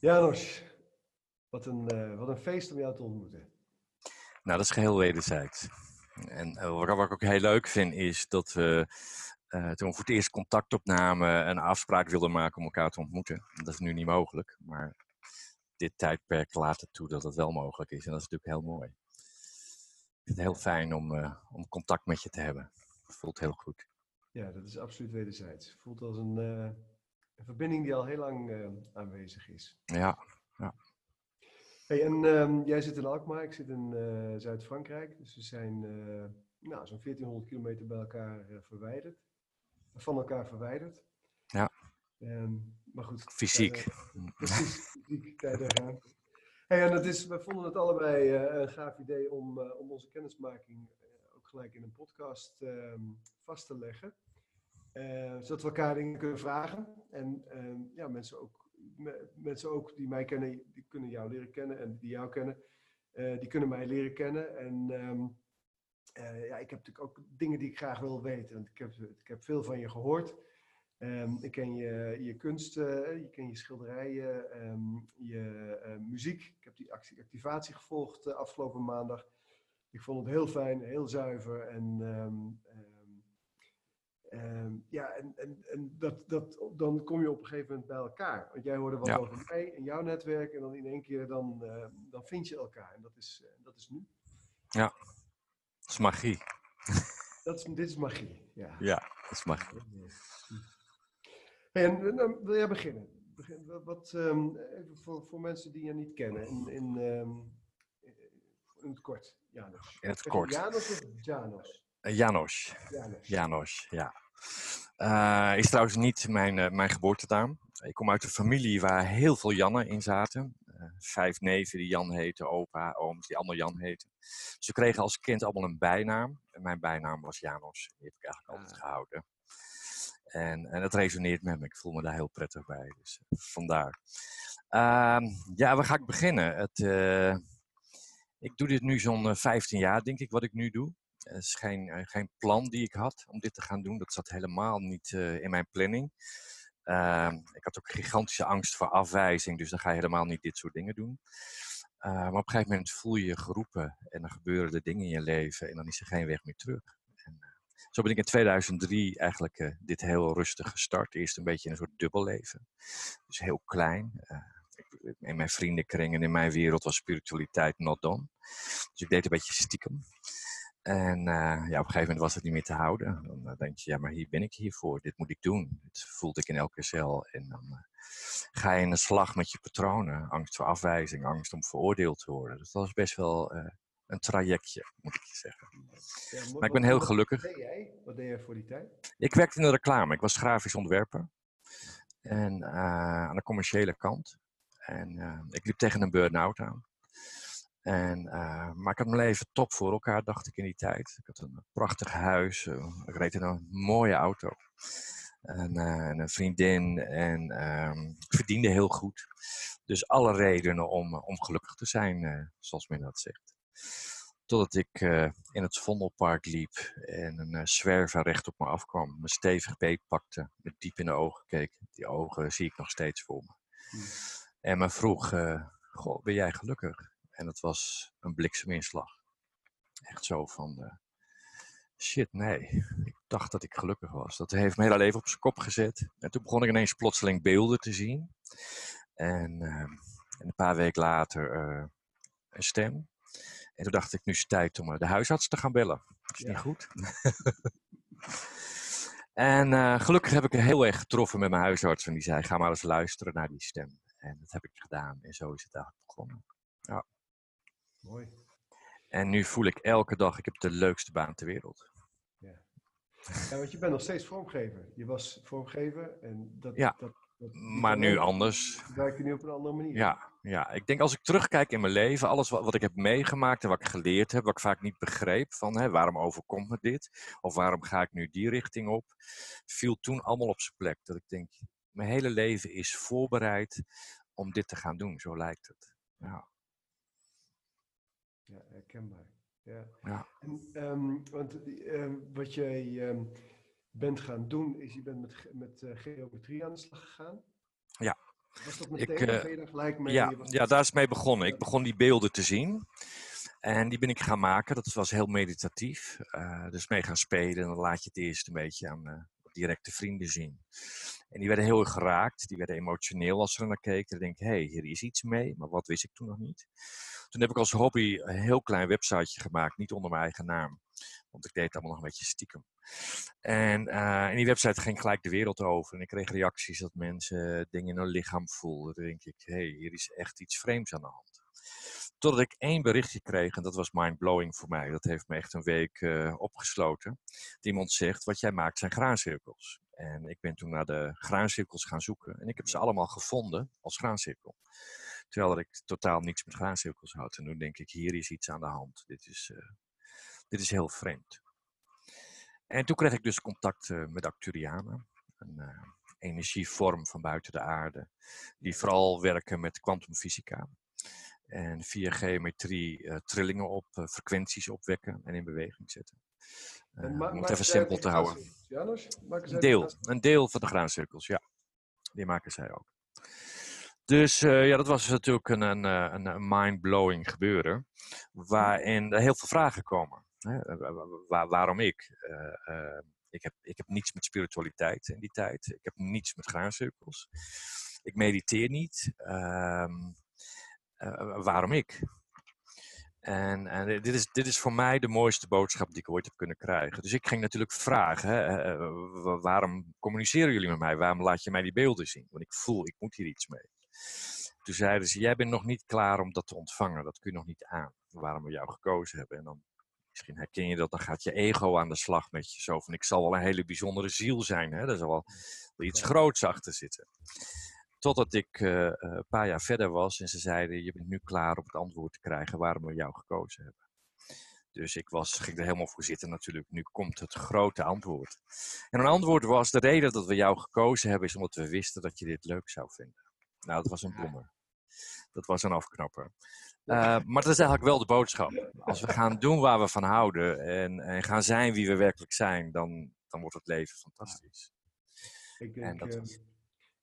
Janos, wat een, eh, wat een feest om jou te ontmoeten. Nou, dat is geheel wederzijds. En uh, wat, ik ook heel leuk vind, is dat we uh, toen we voor het eerst contact opnamen een afspraak wilden maken om elkaar te ontmoeten. Dat is nu niet mogelijk, maar dit tijdperk laat het toe dat het wel mogelijk is. En dat is natuurlijk heel mooi. Ik vind het heel fijn om, uh, om contact met je te hebben. Het voelt heel goed. Ja, dat is absoluut wederzijds. Het voelt als een, een verbinding die al heel lang uh, aanwezig is. Ja, ja. Hey, en um, jij zit in Alkmaar, ik zit in Zuid-Frankrijk. Dus we zijn nou, zo'n 1400 kilometer bij elkaar verwijderd. Van elkaar verwijderd. Ja. Um, maar goed. Fysiek. Precies, fysiek tijden. Hey, en het is, we vonden het allebei uh, een gaaf idee om, uh, om onze kennismaking uh, ook gelijk in een podcast ehm, vast te leggen. Zodat we elkaar dingen kunnen vragen. En ehm, ja, mensen ook, mensen ook die mij kennen, die kunnen jou leren kennen. En die jou kennen, die kunnen mij leren kennen. En um, ja, ik heb natuurlijk ook dingen die ik graag wil weten. Want ik heb, ik heb veel van je gehoord. Um, ik ken je, je kunst, uh, je ken je schilderijen, je muziek. Ik heb die activatie gevolgd afgelopen maandag. Ik vond het heel fijn, heel zuiver. En, en, en, dat, dat, dan kom je op een gegeven moment bij elkaar. Want jij hoorde wat ja. over mij en jouw netwerk. En dan in één keer dan, dan vind je elkaar. En dat is, dat is nu. Ja, dat is magie. Dat is, dit is magie, ja. Ja, dat is magie. En dan wil jij beginnen. Begin, wat, um, even voor, voor mensen die je niet kennen, in, in, um, in het kort, Janos. In het kort. Janos of Janos? Uh, Janos. Janos. Janos, ja. Uh, is trouwens niet mijn, uh, mijn geboortenaam. Ik kom uit een familie waar heel veel Jannen in zaten. vijf neven die Jan heten, opa, ooms die allemaal Jan heten. Ze kregen als kind allemaal een bijnaam. En mijn bijnaam was Janos. Die heb ik eigenlijk altijd Ah. gehouden. En, en dat resoneert met me. Ik voel me daar heel prettig bij. Dus vandaar. Uh, ja, waar ga ik beginnen? Het, ik doe dit nu zo'n uh, 15 jaar, denk ik, wat ik nu doe. Het is geen, geen plan die ik had om dit te gaan doen. Dat zat helemaal niet uh, in mijn planning. Ehm, ik had ook gigantische angst voor afwijzing, dus dan ga je helemaal niet dit soort dingen doen. Maar op een gegeven moment voel je je geroepen en dan gebeuren er dingen in je leven en dan is er geen weg meer terug. En, zo ben ik in 2003 eigenlijk dit heel rustig gestart. Eerst een beetje in een soort dubbelleven. Dus heel klein. In mijn vriendenkring en in mijn wereld was spiritualiteit not done. Dus ik deed een beetje stiekem. En ja, op een gegeven moment was het niet meer te houden. Dan denk je, ja, maar hier ben ik hiervoor. Dit moet ik doen. Dit voelde ik in elke cel. En dan ga je in de slag met je patronen. Angst voor afwijzing, angst om veroordeeld te worden. Dus dat was best wel uh, een trajectje, moet ik je zeggen. Ja, maar ik ben heel gelukkig. Wat deed jij? Wat deed jij voor die tijd? Ik werkte in de reclame. Ik was grafisch ontwerper. En aan de commerciële kant. En ik liep tegen een burn-out aan. En, uh, maar ik had mijn leven top voor elkaar, dacht ik in die tijd. Ik had een prachtig huis. ik reed in een mooie auto. En, uh, en een vriendin. En uh, ik verdiende heel goed. Dus alle redenen om, om gelukkig te zijn, zoals men dat zegt. Totdat ik in het Vondelpark liep en een zwerver recht op me afkwam. Me stevig beetpakte, me diep in de ogen keek. Die ogen zie ik nog steeds voor me. Hmm. En me vroeg, goh, ben jij gelukkig? En het was een blikseminslag. Echt zo van, uh, shit, nee. Ik dacht dat ik gelukkig was. Dat heeft mijn hele leven op zijn kop gezet. En toen begon ik ineens plotseling beelden te zien. En, uh, en een paar weken later uh, een stem. En toen dacht ik, nu is het tijd om de huisarts te gaan bellen. Is ja. niet goed? en uh, gelukkig heb ik er heel erg getroffen met mijn huisarts. En die zei, ga maar eens luisteren naar die stem. En dat heb ik gedaan. En zo is het eigenlijk begonnen. Ja. Mooi. En nu voel ik elke dag, ik heb de leukste baan ter wereld. Ja. ja, want je bent nog steeds vormgever. Je was vormgever en dat... Ja, dat, dat, maar nu anders. Werk je nu op een andere manier. Ja, ja, ik denk als ik terugkijk in mijn leven, alles wat, wat ik heb meegemaakt en wat ik geleerd heb, wat ik vaak niet begreep, van hè, waarom overkomt me dit? Of waarom ga ik nu die richting op? Viel toen allemaal op zijn plek. Dat ik denk, mijn hele leven is voorbereid om dit te gaan doen, zo lijkt het. Ja. Ja, herkenbaar. Ja. ja. En, um, want um, wat jij um, bent gaan doen, is je bent met, met uh, geometrie aan de slag gegaan. Ja. Was dat meteen? Ik, uh, daar gelijk mee? Ja, ja, daar is mee begonnen. Ik begon die beelden te zien. En die ben ik gaan maken. Dat was heel meditatief. Uh, dus mee gaan spelen. En dan laat je het eerst een beetje aan directe vrienden zien. En die werden heel erg geraakt. Die werden emotioneel als ze er naar keken. Dan denk ik, hé, hey, hier is iets mee. Maar wat wist ik toen nog niet. Toen heb ik als hobby een heel klein websiteje gemaakt. Niet onder mijn eigen naam. Want ik deed het allemaal nog een beetje stiekem. En, uh, die website ging gelijk de wereld over. En ik kreeg reacties dat mensen dingen in hun lichaam voelden. Dan denk ik, hé, hey, hier is echt iets vreemds aan de hand. Totdat ik één berichtje kreeg, en dat was mindblowing voor mij. Dat heeft me echt een week uh, opgesloten. Dat iemand zegt, wat jij maakt zijn graancirkels. En ik ben toen naar de graancirkels gaan zoeken. En ik heb ze allemaal gevonden als graancirkel. Terwijl ik totaal niets met graancirkels had. En nu denk ik, hier is iets aan de hand. Dit is, uh, dit is heel vreemd. En toen kreeg ik dus contact uh, met Acturianen. Een energievorm van buiten de aarde. Die vooral werken met kwantumfysica. En via geometrie trillingen op, frequenties opwekken en in beweging zetten. Om het even simpel te houden. een deel, een deel van de graancirkels, ja. Die maken zij ook. Dus ja, dat was natuurlijk een, een, een mind-blowing gebeuren. Waarin er heel veel vragen komen. Hè? Waar, waarom ik? ik, heb, ik heb niets met spiritualiteit in die tijd. Ik heb niets met graancirkels. Ik mediteer niet. Ehm, waarom ik? En, en, dit, is, dit is voor mij de mooiste boodschap die ik ooit heb kunnen krijgen. Dus ik ging natuurlijk vragen: hè, waarom communiceren jullie met mij? Waarom laat je mij die beelden zien? Want ik voel, ik moet hier iets mee. Toen zeiden ze: Jij bent nog niet klaar om dat te ontvangen. Dat kun je nog niet aan. Waarom we jou gekozen hebben. En dan, misschien herken je dat, dan gaat je ego aan de slag met je. Zo van: Ik zal wel een hele bijzondere ziel zijn. Hè? Er zal wel, wel iets groots achter zitten. Totdat ik uh, een paar jaar verder was en ze zeiden: Je bent nu klaar om het antwoord te krijgen waarom we jou gekozen hebben. Dus ik was, ging er helemaal voor zitten natuurlijk. Nu komt het grote antwoord. En een antwoord was: De reden dat we jou gekozen hebben is omdat we wisten dat je dit leuk zou vinden. Nou, dat was een bloemer. Dat was een afknapper. Uh, maar dat is eigenlijk wel de boodschap. Als we gaan doen waar we van houden en, en gaan zijn wie we werkelijk zijn, dan, dan wordt het leven fantastisch. Ik denk, en dat was...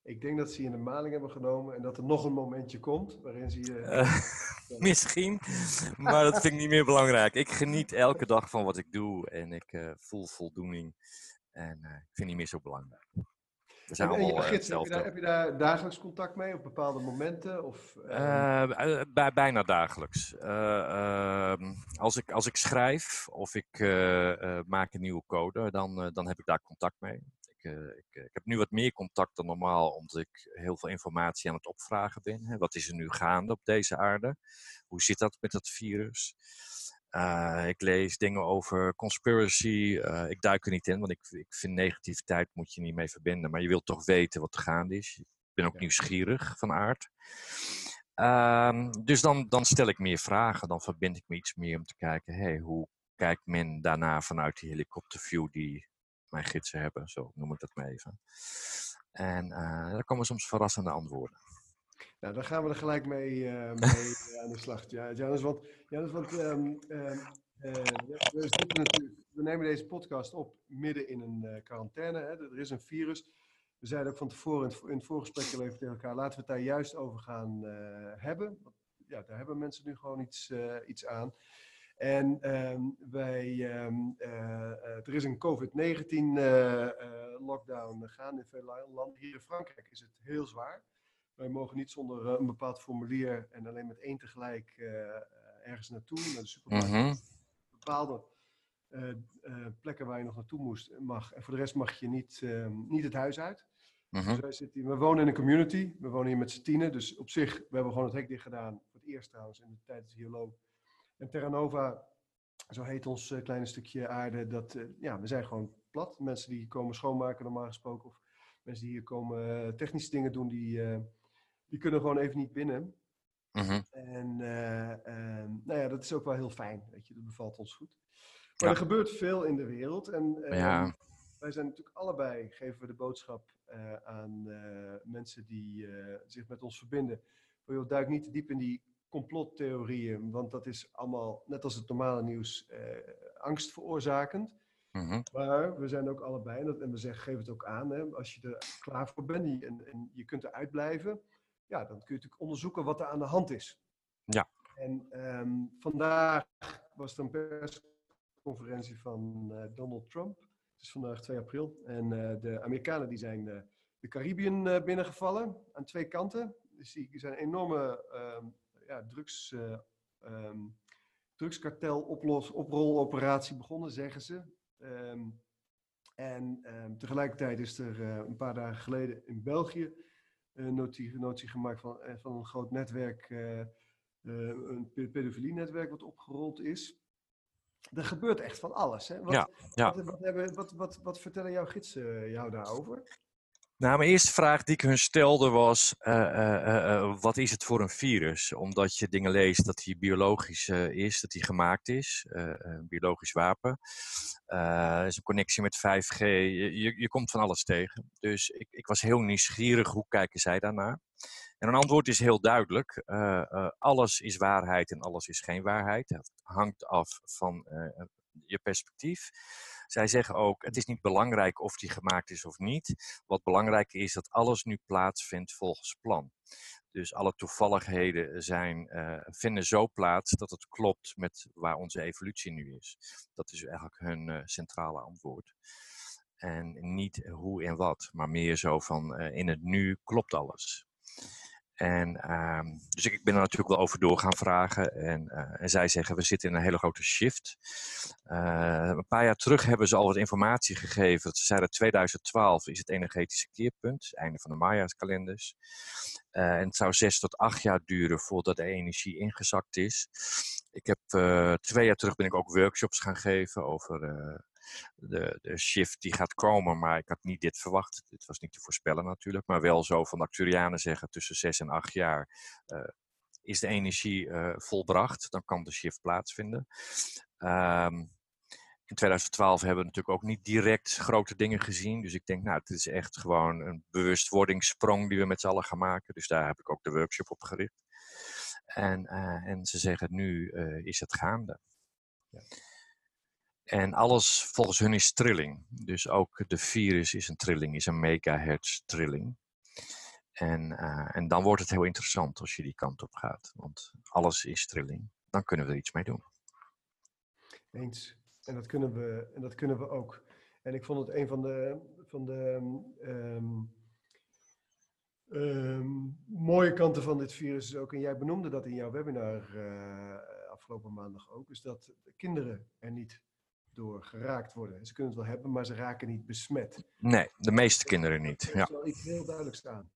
Ik denk dat ze je in de maling hebben genomen en dat er nog een momentje komt waarin ze je. Uh, misschien, maar dat vind ik niet meer belangrijk. Ik geniet elke dag van wat ik doe en ik uh, voel voldoening. En uh, ik vind niet meer zo belangrijk. We zijn en, allemaal en gids, heb, je daar, heb, je daar, dagelijks contact mee op bepaalde momenten? Of, bij, bijna dagelijks. Ehm, als, ik, als ik schrijf of ik maak een nieuwe code, dan, dan heb ik daar contact mee. Eh, ik, ik, heb nu wat meer contact dan normaal, omdat ik heel veel informatie aan het opvragen ben. Hè. Wat is er nu gaande op deze aarde? Hoe zit dat met dat virus? Uh, ik lees dingen over conspiracy. Uh, ik duik er niet in, want ik, ik vind negativiteit moet je niet mee verbinden. Maar je wilt toch weten wat er gaande is. Ik ben ook nieuwsgierig van aard. Uh, dus dan, dan stel ik meer vragen. Dan verbind ik me iets meer om te kijken, hey, hoe kijkt men daarna vanuit die helikopterview die mijn gidsen hebben, zo noem ik dat maar even. En uh, daar komen soms verrassende antwoorden. Nou, dan gaan we er gelijk mee, uh, mee eh, aan de slag. Ja, Janus, want, want um, uh, we, we, nemen deze podcast op midden in een quarantaine. Hè? Er is een virus. We zeiden ook van tevoren in het, voorgesprek even tegen elkaar, laten we het daar juist over gaan hebben. Ja, daar hebben mensen nu gewoon iets, iets aan. En ehm, wij, ehm, eh, eh, er is een COVID-19 uh, eh, lockdown gaan in veel landen. Hier in Frankrijk is het heel zwaar. Wij mogen niet zonder een bepaald formulier en alleen met één tegelijk ergens naartoe, naar de supermarkt. Mm Bepaalde plekken waar je nog naartoe moest, mag. En voor de rest mag je niet, ehm, niet het huis uit. Mm dus wij zitten hier, we wonen in een community. We wonen hier met z'n tienen. Dus op zich, we hebben gewoon het hek dicht gedaan. Voor het eerst trouwens, in de tijd dat hier loopt en Terra Nova, zo heet ons uh, kleine stukje aarde, dat, uh, ja, we zijn gewoon plat. Mensen die komen schoonmaken normaal gesproken, of mensen die hier komen uh, technische dingen doen, die, die kunnen gewoon even niet binnen. Mm-hmm. En ehm, nou ja, dat is ook wel heel fijn, weet je, dat bevalt ons goed. Maar ja. er gebeurt veel in de wereld en ja. wij zijn natuurlijk allebei, geven we de boodschap aan mensen die zich met ons verbinden. Joh, duik niet te diep in die complottheorieën, want dat is allemaal, net als het normale nieuws, eh, angst veroorzakend. Mm Maar we zijn ook allebei, en, dat, en we zeggen, geef het ook aan, hè, als je er klaar voor bent en, en je kunt eruit blijven, ja, dan kun je natuurlijk onderzoeken wat er aan de hand is. Ja. En ehm, vandaag was er een persconferentie van eh, Donald Trump. Het is vandaag 2 april. En eh, de Amerikanen die zijn eh, de Caribiën eh, binnengevallen aan twee kanten. Dus die zijn een enorme ehm, ja, drugs, eh, ehm, drugskartel oplos, oproloperatie begonnen, zeggen ze. En tegelijkertijd is er een paar dagen geleden in België notie, notie gemaakt van, eh, van een groot netwerk, eh, eh, een pe- pedofilie-netwerk wat opgerold is. Er gebeurt echt van alles. Hè? Wat, Ja, ja. Wat, wat, hebben, wat, vertellen jouw gidsen eh, jou daarover? Nou, mijn eerste vraag die ik hun stelde was: eh, eh, eh, wat is het voor een virus? Omdat je dingen leest dat hij biologisch is, dat hij gemaakt is, een biologisch wapen. Er is een connectie met 5G. Je, je, komt van alles tegen. Dus ik, ik was heel nieuwsgierig hoe kijken zij daarnaar. En een antwoord is heel duidelijk: alles is waarheid en alles is geen waarheid. Het hangt af van je perspectief. Zij zeggen ook: het is niet belangrijk of die gemaakt is of niet. Wat belangrijk is dat alles nu plaatsvindt volgens plan. Dus alle toevalligheden zijn, eh, vinden zo plaats dat het klopt met waar onze evolutie nu is. Dat is eigenlijk hun eh, centrale antwoord. En niet hoe en wat, maar meer zo van eh, in het nu klopt alles. En, ehm, dus ik ben er natuurlijk wel over door gaan vragen. En, eh, en zij zeggen, we zitten in een hele grote shift. Eh, een paar jaar terug hebben ze al wat informatie gegeven. Ze zeiden 2012 is het energetische keerpunt, einde van de Maya-kalenders. Eh, en het zou zes tot acht jaar duren voordat de energie ingezakt is. Ik heb twee jaar terug ben ik ook workshops gaan geven over de, de shift die gaat komen. Maar ik had niet dit verwacht. Dit was niet te voorspellen natuurlijk. Maar wel zo van de Acturianen zeggen tussen zes en acht jaar eh, is de energie eh, volbracht. Dan kan de shift plaatsvinden. Ehm, in 2012 hebben we natuurlijk ook niet direct grote dingen gezien. Dus ik denk, nou, het is echt gewoon een bewustwordingssprong die we met z'n allen gaan maken. Dus daar heb ik ook de workshop op gericht. En, eh, en ze zeggen, nu is het gaande. Ja. En alles volgens hun is trilling. Dus ook de virus is een trilling, is een megahertz trilling. En, eh, en dan wordt het heel interessant als je die kant op gaat. Want alles is trilling. Dan kunnen we er iets mee doen. Eens. En dat kunnen we, en dat kunnen we ook. En ik vond het een van de, van de ehm, mooie kanten van dit virus ook, en jij benoemde dat in jouw webinar eh, afgelopen maandag ook, is dat kinderen er niet door geraakt worden. Ze kunnen het wel hebben, maar ze raken niet besmet. Nee, de meeste kinderen niet. Er Ja. is wel iets heel duidelijks aan.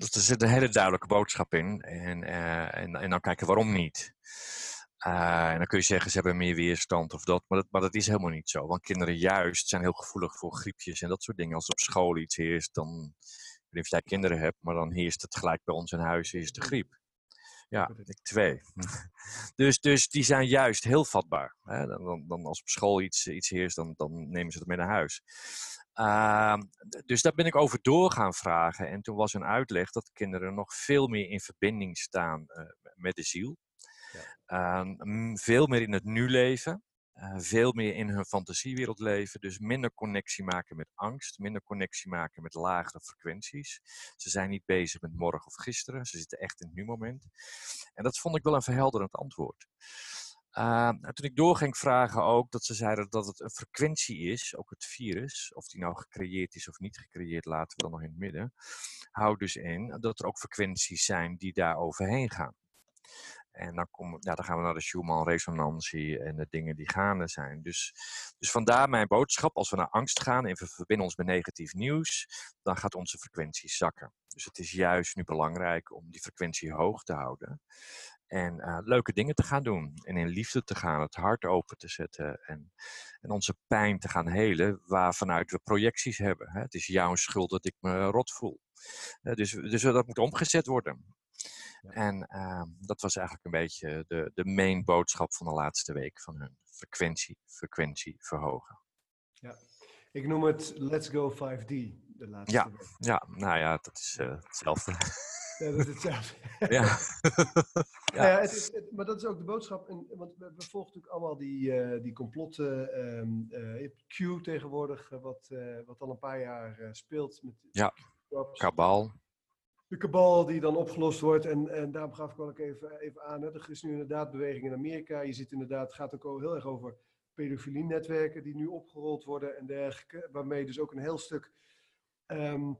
Dus er zit een hele duidelijke boodschap in. En, eh, en, en dan kijken waarom niet. Eh, en dan kun je zeggen, ze hebben meer weerstand of dat. Maar, dat. maar dat is helemaal niet zo. Want kinderen juist zijn heel gevoelig voor griepjes en dat soort dingen. Als er op school iets heerst, dan... Ik weet niet of jij kinderen hebt, maar dan heerst het gelijk bij ons in huis, is de griep. Ja, ik twee. dus, dus die zijn juist heel vatbaar. Hè? Dan, dan, als op school iets, iets heerst, dan, dan nemen ze het mee naar huis. Ehm, dus daar ben ik over door gaan vragen. En toen was een uitleg dat kinderen nog veel meer in verbinding staan eh, met de ziel. Ehm, m- veel meer in het nu leven. Eh, veel meer in hun fantasiewereld leven. Dus minder connectie maken met angst. Minder connectie maken met lagere frequenties. Ze zijn niet bezig met morgen of gisteren. Ze zitten echt in het nu-moment. En dat vond ik wel een verhelderend antwoord. Ehm, en toen ik door ging vragen ook dat ze zeiden dat het een frequentie is, ook het virus, of die nou gecreëerd is of niet gecreëerd, laten we dan nog in het midden. Houdt dus in dat er ook frequenties zijn die daar overheen gaan. En dan, ja, dan gaan we naar de Schumann-resonantie en de dingen die gaande zijn. Dus, dus vandaar mijn boodschap, als we naar angst gaan en we verbinden ons met negatief nieuws, dan gaat onze frequentie zakken. Dus het is juist nu belangrijk om die frequentie hoog te houden. En eh, leuke dingen te gaan doen. En in liefde te gaan, het hart open te zetten. En, en onze pijn te gaan helen, waarvanuit we projecties hebben. Hè. Het is jouw schuld dat ik me rot voel. Eh, dus, dus dat moet omgezet worden. Ja. En ehm, dat was eigenlijk een beetje de, de main boodschap van de laatste week van hun. Frequentie, frequentie verhogen. Ik noem het Let's Go 5D, de laatste Ja. week. Ja, nou ja, dat is eh, hetzelfde. Ja, dat is hetzelfde. ja. Nou ja, het is, het- maar dat is ook de boodschap. En, want we, we volgen natuurlijk allemaal die, eh, die complotten. ehm eh, Q tegenwoordig, wat, wat al een paar jaar speelt. Met Ja. Jobs. De kabal die dan opgelost wordt. En, en daarom gaf ik wel ook even, even aan. Hè. Er is nu inderdaad beweging in Amerika. Je ziet inderdaad, het gaat ook heel erg over pedofilie-netwerken die nu opgerold worden en dergelijke. Waarmee dus ook een heel stuk ehm,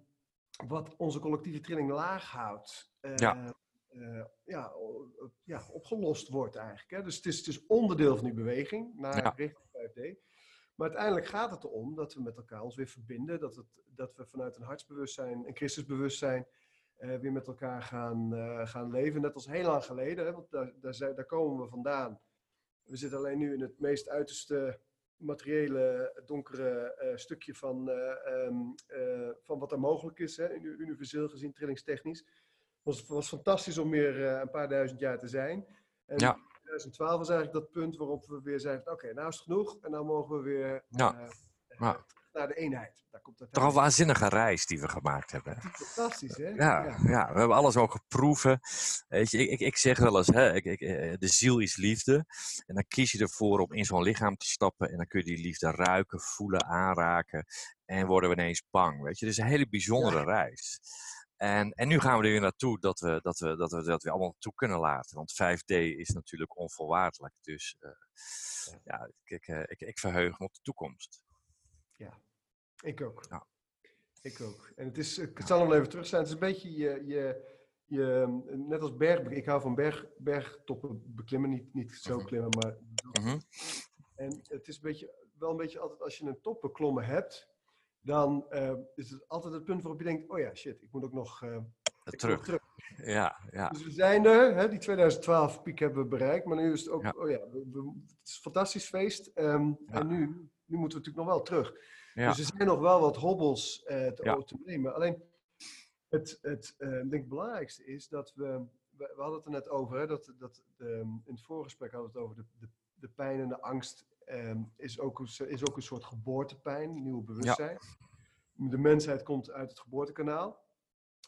wat onze collectieve trilling laag houdt. Uh, ja. Uh, ja, ja, opgelost wordt eigenlijk. Hè. Dus het is, het is onderdeel van die beweging naar ja. richting 5D. Maar uiteindelijk gaat het erom dat we met elkaar ons weer verbinden. Dat, het, dat we vanuit een hartsbewustzijn, een Christusbewustzijn, uh, weer met elkaar gaan, uh, gaan leven. Net als heel lang geleden, hè, want daar, daar, zijn, daar komen we vandaan. We zitten alleen nu in het meest uiterste materiële, donkere uh, stukje van, um, van wat er mogelijk is, hè, universeel gezien, trillingstechnisch. Het was, was fantastisch om weer een paar duizend jaar te zijn. En ja. 2012 was eigenlijk dat punt waarop we weer zeiden: oké, okay, nou is het genoeg en nou mogen we weer ja. ja naar de eenheid. Daar komt het Toch een waanzinnige reis die we gemaakt hebben. Fantastisch, hè? Ja, ja. ja we hebben alles ook geproeven. Weet je, ik, ik, ik zeg wel eens, hè, ik, ik, eh, de ziel is liefde. En dan kies je ervoor om in zo'n lichaam te stappen. En dan kun je die liefde ruiken, voelen, aanraken. En worden we ineens bang. Weet je, het is een hele bijzondere ja. reis. En, en nu gaan we er weer naartoe dat we dat, we, dat, we, dat we allemaal toe kunnen laten. Want 5D is natuurlijk onvoorwaardelijk. Dus uh, ja, ik, ik, ik, ik verheug me op de toekomst. Ja, ik ook. Ja. Ik ook. En het is, ik zal hem even terug zijn. Het is een beetje je, je, je net als berg, ik hou van berg, bergtoppen beklimmen, niet, niet zo mhm. klimmen, maar. -hmm. En het is een beetje, wel een beetje altijd als je een top beklommen hebt, dan uh, is het altijd het punt waarop je denkt: oh ja, shit, ik moet ook nog. Uh, terug. terug. Ja, ja. Dus we zijn er, hè, die 2012 piek hebben we bereikt, maar nu is het ook, ja. oh ja, we, we, het is een fantastisch feest. Um, ja. En nu nu moeten we natuurlijk nog wel terug. Ja. Dus er zijn nog wel wat hobbels uh, te, ja. te nemen. Alleen het, het uh, denk belangrijkste is dat we, we, we, hadden het er net over, hè, dat, dat de, in het voorgesprek hadden we het over de, de, de pijn en de angst um, is, ook, is ook een soort geboortepijn, nieuw bewustzijn. Ja. De mensheid komt uit het geboortekanaal.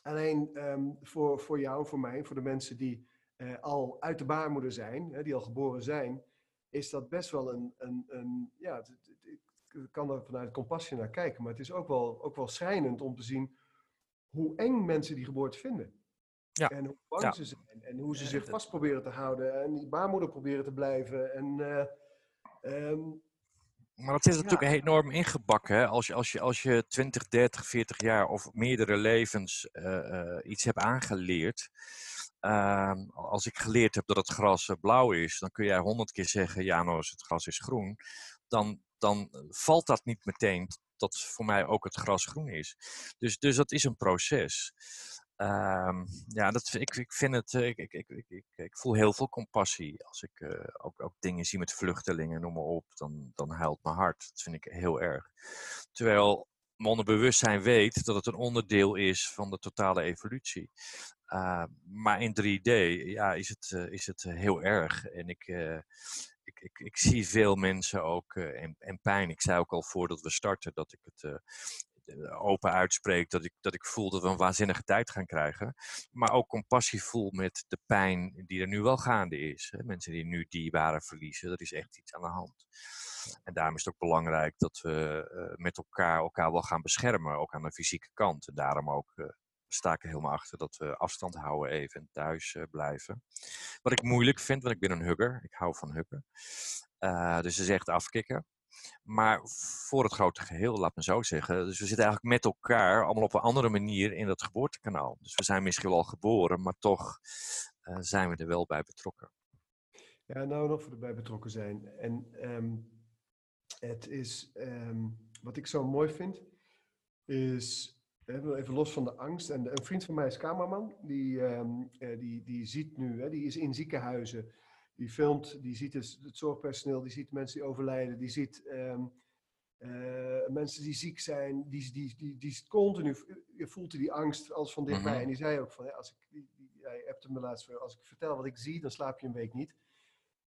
Alleen um, voor, voor jou, voor mij, voor de mensen die uh, al uit de baarmoeder zijn, hè, die al geboren zijn, is dat best wel een, een, een ja, ik kan er vanuit compassie naar kijken, maar het is ook wel, ook wel schrijnend om te zien hoe eng mensen die geboorte vinden. Ja. En hoe bang ja. ze zijn. En hoe ze zich vast proberen te houden. En die baarmoeder proberen te blijven. En, uh, um, maar dat is natuurlijk enorm ingebakken. Hè? Als, je, als, je, als je 20, 30, 40 jaar of meerdere levens uh, uh, iets hebt aangeleerd. Uh, als ik geleerd heb dat het gras blauw is, dan kun jij honderd keer zeggen: ja, nou, als het gras is groen. Dan, dan valt dat niet meteen dat voor mij ook het gras groen is. Dus, dus dat is een proces. Um, ja, dat, ik, ik vind het, eh, ik, ik, ik, ik, ik voel heel veel compassie als ik uh, ook, ook dingen zie met vluchtelingen, noem maar op, dan, dan huilt mijn hart. Dat vind ik heel erg. Terwijl onderbewustzijn weet dat het een onderdeel is van de totale evolutie. Uh, maar in 3D ja, is, het, uh, is het heel erg. En ik, ik, ik, ik zie veel mensen ook en, en, pijn. Ik zei ook al voordat we starten dat ik het open uitspreek. Dat ik, dat ik voel dat we een waanzinnige tijd gaan krijgen. Maar ook compassie voel met de pijn die er nu wel gaande is. Mensen die nu dierbaren verliezen. Dat is echt iets aan de hand. En daarom is het ook belangrijk dat we uh, met elkaar elkaar wel gaan beschermen. Ook aan de fysieke kant. En daarom ook sta ik er helemaal achter dat we afstand houden even en thuis uh, blijven. Wat ik moeilijk vind, want ik ben een hugger. Ik hou van huggen. Uh, dus is echt afkicken. Maar voor het grote geheel, laat me zo zeggen. Dus we zitten eigenlijk met elkaar, allemaal op een andere manier in dat geboortekanaal. Dus we zijn misschien al geboren, maar toch uh, zijn we er wel bij betrokken. Ja, nou nog voor erbij betrokken zijn. En um, het is, um, wat ik zo mooi vind, is Even los van de angst. En een vriend van mij is cameraman. Die, um, die, die ziet nu, hè, die is in ziekenhuizen. Die filmt, die ziet het, het zorgpersoneel, die ziet mensen die overlijden. Die ziet um, uh, mensen die ziek zijn. Die, die, die, die continu, je voelt die angst als van dichtbij. Mm -hmm. En die zei ook van, ja, als ik, die, hij hebt me laatst als ik vertel wat ik zie, dan slaap je een week niet.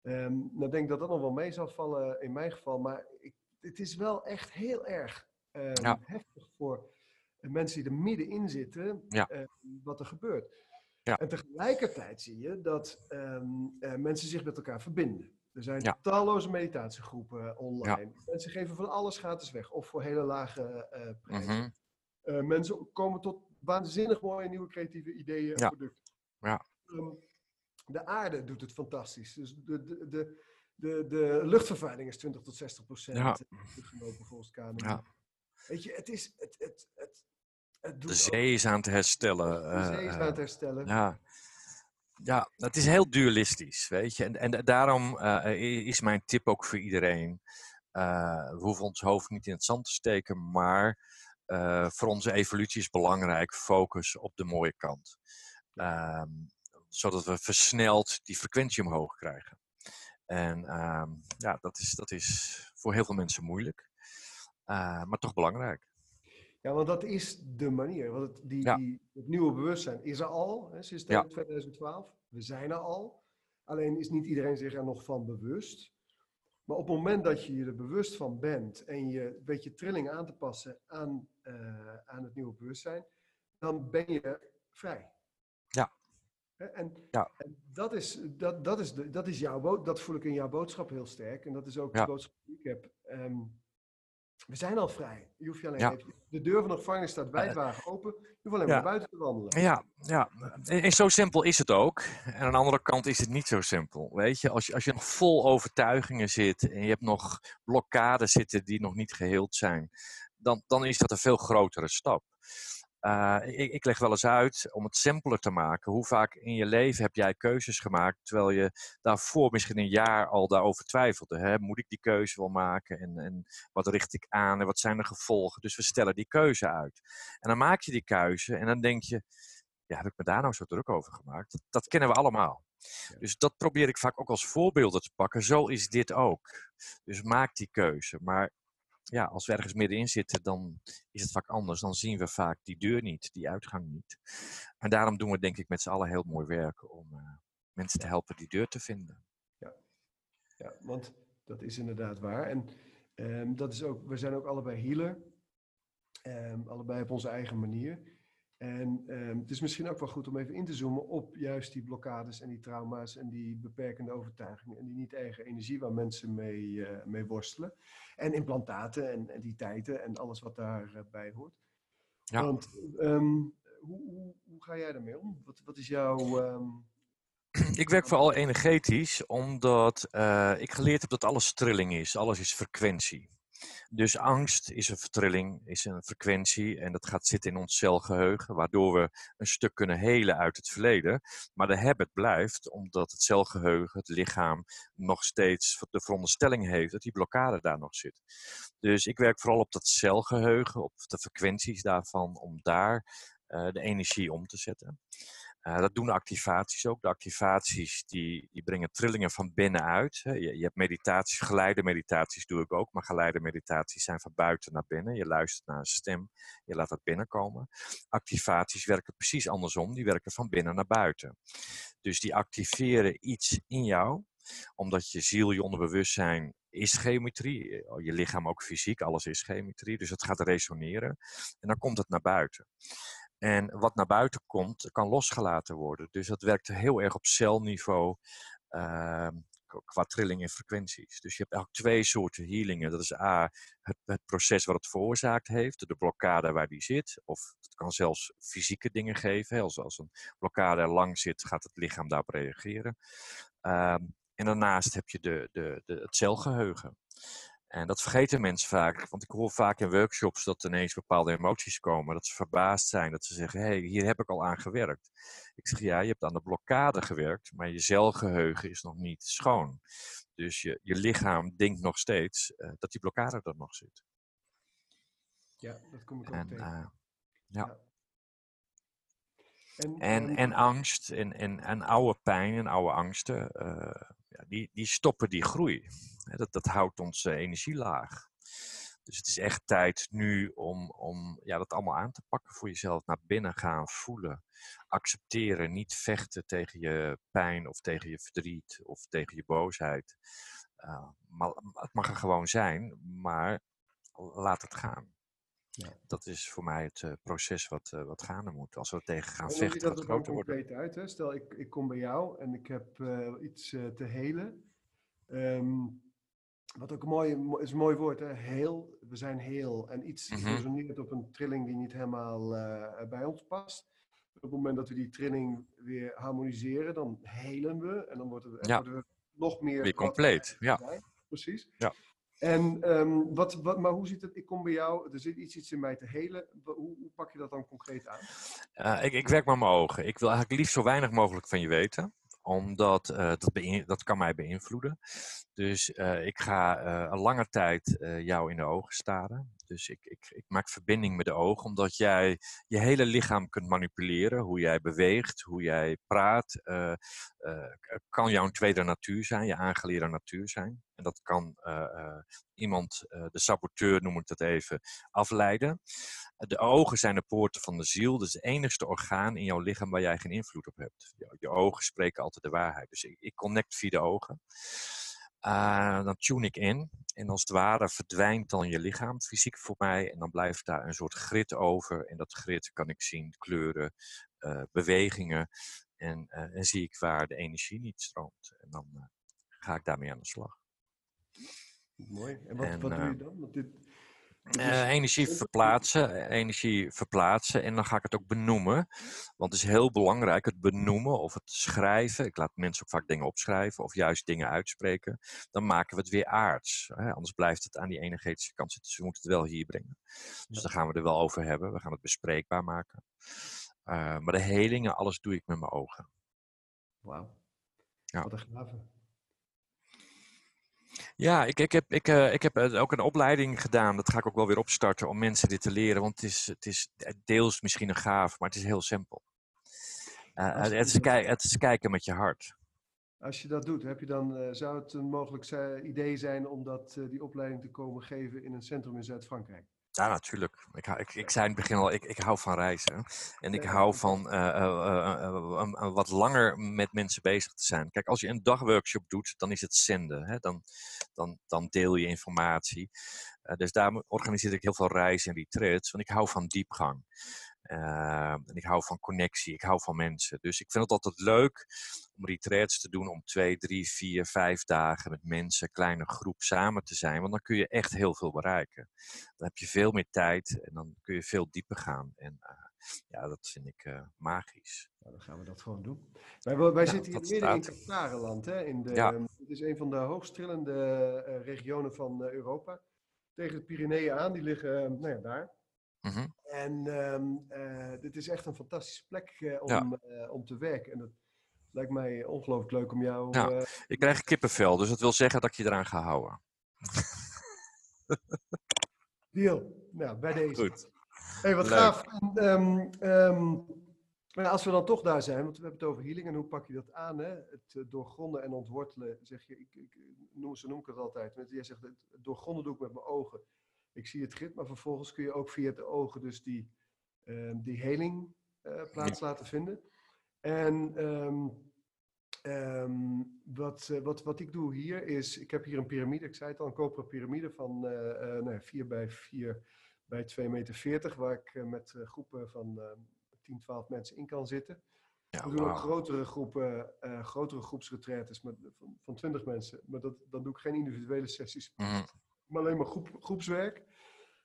Um, nou denk ik dat dat nog wel mee zal vallen in mijn geval. Maar ik, het is wel echt heel erg ja. heftig voor mensen die er middenin zitten, ja. uh, wat er gebeurt. Ja. En tegelijkertijd zie je dat um, uh, mensen zich met elkaar verbinden. Er zijn talloze meditatiegroepen online. Mensen geven van alles gratis weg, of voor hele lage uh, prijzen. Mm -hmm. mensen komen tot waanzinnig mooie nieuwe creatieve ideeën en producten. Ja. Ehm, de aarde doet het fantastisch. Dus de, de, de, de, de luchtvervuiling is 20 tot 60 procent Ja. teruggelopen volgens KNMI. Ja. Weet je, het is... Het, het, het, het doet De ook- zee is aan het herstellen. de zee is eh, aan het herstellen. Ja. Ja, het is heel dualistisch, weet je. En, en daarom eh, is mijn tip ook voor iedereen. eh, we hoeven ons hoofd niet in het zand te steken, maar eh, voor onze evolutie is belangrijk focus op de mooie kant. Ehm, zodat we versneld die frequentie omhoog krijgen. En ehm, ja, dat is, dat is voor heel veel mensen moeilijk, eh, maar toch belangrijk. Ja, want dat is de manier. Want het, die, Ja. die, het nieuwe bewustzijn is er al, hè, sinds Ja. 2012. We zijn er al. Alleen is niet iedereen zich er nog van bewust. Maar op het moment dat je je er bewust van bent en je weet je trilling aan te passen aan, eh, aan het nieuwe bewustzijn, dan ben je vrij. En, Ja. en dat, is, dat, dat, is de, dat is jouw dat voel ik in jouw boodschap heel sterk. En dat is ook Ja. de boodschap die ik heb. Ehm, we zijn al vrij. Je hoeft je alleen Ja. even- de deur van de gevangenis staat wijdwagen open. Je hoeft alleen maar buiten te wandelen. Ja, ja. En en zo simpel is het ook. En aan de andere kant is het niet zo simpel. Weet je, als je, als je nog vol overtuigingen zit en je hebt nog blokkades zitten die nog niet geheeld zijn, dan, dan is dat een veel grotere stap. Eh, ik, ik leg wel eens uit om het simpeler te maken. Hoe vaak in je leven heb jij keuzes gemaakt terwijl je daarvoor misschien een jaar al daarover twijfelde? Hè? Moet ik die keuze wel maken? En, en wat richt ik aan en wat zijn de gevolgen? Dus we stellen die keuze uit. En dan maak je die keuze en dan denk je, ja, heb ik me daar nou zo druk over gemaakt? Dat, dat kennen we allemaal. Ja. Dus dat probeer ik vaak ook als voorbeelden te pakken. Zo is dit ook. Dus maak die keuze. Maar ja, als we ergens middenin zitten, dan is het vaak anders. Dan zien we vaak die deur niet, die uitgang niet. En daarom doen we denk ik met z'n allen heel mooi werk om eh, mensen te helpen die deur te vinden. Ja, want dat is inderdaad waar. En ehm, dat is ook, we zijn ook allebei healer. Ehm, allebei op onze eigen manier. En ehm, het is misschien ook wel goed om even in te zoomen op juist die blokkades en die trauma's en die beperkende overtuigingen en die niet-eigen energie waar mensen mee, eh, mee worstelen. En implantaten en entiteiten en alles wat daarbij hoort. Ja. Want ehm, hoe, hoe, hoe ga jij daarmee om? Wat, wat is jouw... ehm, Ik werk vooral energetisch, omdat eh, ik geleerd heb dat alles trilling is. Alles is frequentie. Dus angst is een vertrilling, is een frequentie en dat gaat zitten in ons celgeheugen, waardoor we een stuk kunnen helen uit het verleden. Maar de habit blijft, omdat het celgeheugen, het lichaam, nog steeds de veronderstelling heeft dat die blokkade daar nog zit. Dus ik werk vooral op dat celgeheugen, op de frequenties daarvan, om daar eh, de energie om te zetten. Uh, dat doen activaties ook. De activaties die, die brengen trillingen van binnenuit. Hè. Je, je, hebt meditaties, geleide meditaties doe ik ook, maar geleide meditaties zijn van buiten naar binnen. Je luistert naar een stem, je laat dat binnenkomen. Activaties werken precies andersom, die werken van binnen naar buiten. Dus die activeren iets in jou, omdat je ziel, je onderbewustzijn is geometrie, je lichaam ook fysiek, alles is geometrie, dus het gaat resoneren en dan komt het naar buiten. En wat naar buiten komt, kan losgelaten worden. Dus dat werkt heel erg op celniveau uh, qua trilling en frequenties. Dus je hebt eigenlijk twee soorten healingen. Dat is A, het, het, proces wat het veroorzaakt heeft, de blokkade waar die zit. Of het kan zelfs fysieke dingen geven. Als, als een blokkade er lang zit, gaat het lichaam daarop reageren. Uh, en daarnaast heb je de, de, de, het celgeheugen. En dat vergeten mensen vaak, want ik hoor vaak in workshops dat ineens bepaalde emoties komen, dat ze verbaasd zijn, dat ze zeggen, hé, hey, hier heb ik al aan gewerkt. Ik zeg, ja, je hebt aan de blokkade gewerkt, maar je celgeheugen is nog niet schoon. Dus je, je lichaam denkt nog steeds uh, dat die blokkade er nog zit. Ja, dat kom ik ook en, tegen. Uh, ja. ja. En, en, en, angst en, en, en oude pijn en oude angsten, uh, ja, die, die stoppen die groei. Dat, dat houdt onze energie laag. Dus het is echt tijd nu om, om ja, dat allemaal aan te pakken voor jezelf. Naar binnen gaan, voelen, accepteren. Niet vechten tegen je pijn of tegen je verdriet of tegen je boosheid. Maar het mag er gewoon zijn, maar laat het gaan. Ja. Dat is voor mij het uh, proces wat, uh, wat gaande moet. Als we tegen gaan en vechten, dat wat groter wordt. worden. uit, hè? Stel, ik, ik kom bij jou en ik heb uh, iets te helen. Um, wat ook een mooi, is een mooi woord, hè? heel. We zijn heel. En iets resoneert op een trilling die niet helemaal eh, bij ons past. Op het moment dat we die trilling weer harmoniseren, dan helen we. En dan worden we, Ja. worden we nog meer... Weer compleet, ja. Precies. Ja. En ehm, wat, wat, maar hoe zit het? Ik kom bij jou, er zit iets, iets in mij te helen. Hoe, hoe pak je dat dan concreet aan? Ik, ik werk met mijn ogen. Ik wil eigenlijk liefst zo weinig mogelijk van je weten omdat eh, dat, dat kan mij beïnvloeden. Dus eh, ik ga eh, een lange tijd jou in de ogen staren. Dus ik, ik, ik maak verbinding met de ogen, omdat jij je hele lichaam kunt manipuleren. Hoe jij beweegt, hoe jij praat, eh, eh, kan jouw tweede natuur zijn, je aangeleerde natuur zijn. En dat kan eh, iemand, de saboteur noem ik dat even, afleiden. De ogen zijn de poorten van de ziel. Dat is het enigste orgaan in jouw lichaam waar jij geen invloed op hebt. Je, je ogen spreken altijd de waarheid. Dus ik, ik connect via de ogen. Uh, dan tune ik in. En als het ware verdwijnt dan je lichaam fysiek voor mij. En dan blijft daar een soort grid over. En dat grid kan ik zien, kleuren, uh, bewegingen. En, uh, en zie ik waar de energie niet stroomt. En dan uh, ga ik daarmee aan de slag. Mooi. En wat, en, wat doe je dan? Want dit, uh, energie verplaatsen, energie verplaatsen en dan ga ik het ook benoemen. Want het is heel belangrijk, het benoemen of het schrijven. Ik laat mensen ook vaak dingen opschrijven of juist dingen uitspreken. Dan maken we het weer aards. Hè? Anders blijft het aan die energetische kant zitten. Dus we moeten het wel hier brengen. Dus daar gaan we er wel over hebben. We gaan het bespreekbaar maken. Uh, maar de helingen, alles doe ik met mijn ogen. Wauw. Ja. Wat een gave. Ja, ik, ik, heb, ik, uh, ik heb ook een opleiding gedaan. Dat ga ik ook wel weer opstarten om mensen dit te leren. Want het is, het is deels misschien een gaaf, maar het is heel simpel. Uh, het, is het, is kijken met je hart. Als je dat doet, heb je dan, uh, zou het een mogelijk idee zijn om dat, die opleiding te komen geven in een centrum in Zuid-Frankrijk? Ja, natuurlijk. Ik, ik, ik zei in het begin al, ik, ik hou van reizen. En ik hou van uh, uh, uh, wat langer met mensen bezig te zijn. Kijk, als je een dagworkshop doet, dan is het zenden. Hè? Dan, dan, dan deel je informatie. dus daar organiseer ik heel veel reizen en retreats. Want ik hou van diepgang. Uh, en ik hou van connectie, ik hou van mensen. Dus ik vind het altijd leuk om retreats te doen om twee, drie, vier, vijf dagen met mensen, kleine groep samen te zijn. Want dan kun je echt heel veel bereiken. Dan heb je veel meer tijd en dan kun je veel dieper gaan. En uh, ja, dat vind ik uh, magisch. Nou, dan gaan we dat gewoon doen. Wij, wij Nou, zitten hier midden in Katarenland. Hè? In de, Ja. Het is een van de hoogst trillende uh, regionen van Europa. Tegen de Pyreneeën aan, die liggen nou ja, daar. Mhm. En um, uh, dit is echt een fantastische plek uh, om, Ja. uh, om te werken. En het lijkt mij ongelooflijk leuk om jou. Ja. eh, Ik krijg kippenvel, dus dat wil zeggen dat ik je eraan ga houden. deal. Nou, bij deze. Goed. Hey, wat Leuk. gaaf. En, ehm, ehm, als we dan toch daar zijn, want we hebben het over healing en hoe pak je dat aan? Hè? Het doorgronden en ontwortelen, zeg je, ik, ik, noem, zo noem ik het altijd. Jij zegt, het doorgronden doe ik met mijn ogen. Ik zie het grid, maar vervolgens kun je ook via de ogen dus die, ehm, die heling uh, plaats laten vinden. En ehm, ehm, wat, uh, wat, wat ik doe hier is, ik heb hier een piramide, ik zei het al, een koperen piramide van uh, nou ja, 4 bij 4 bij 2,40 meter, waar ik eh, met groepen van 10, 12 mensen in kan zitten. Ja, We doen ook grotere groepen, grotere groepsretretes met, van, van 20 mensen. Maar dat, dan doe ik geen individuele sessies, Mhm. Maar alleen maar groep, groepswerk.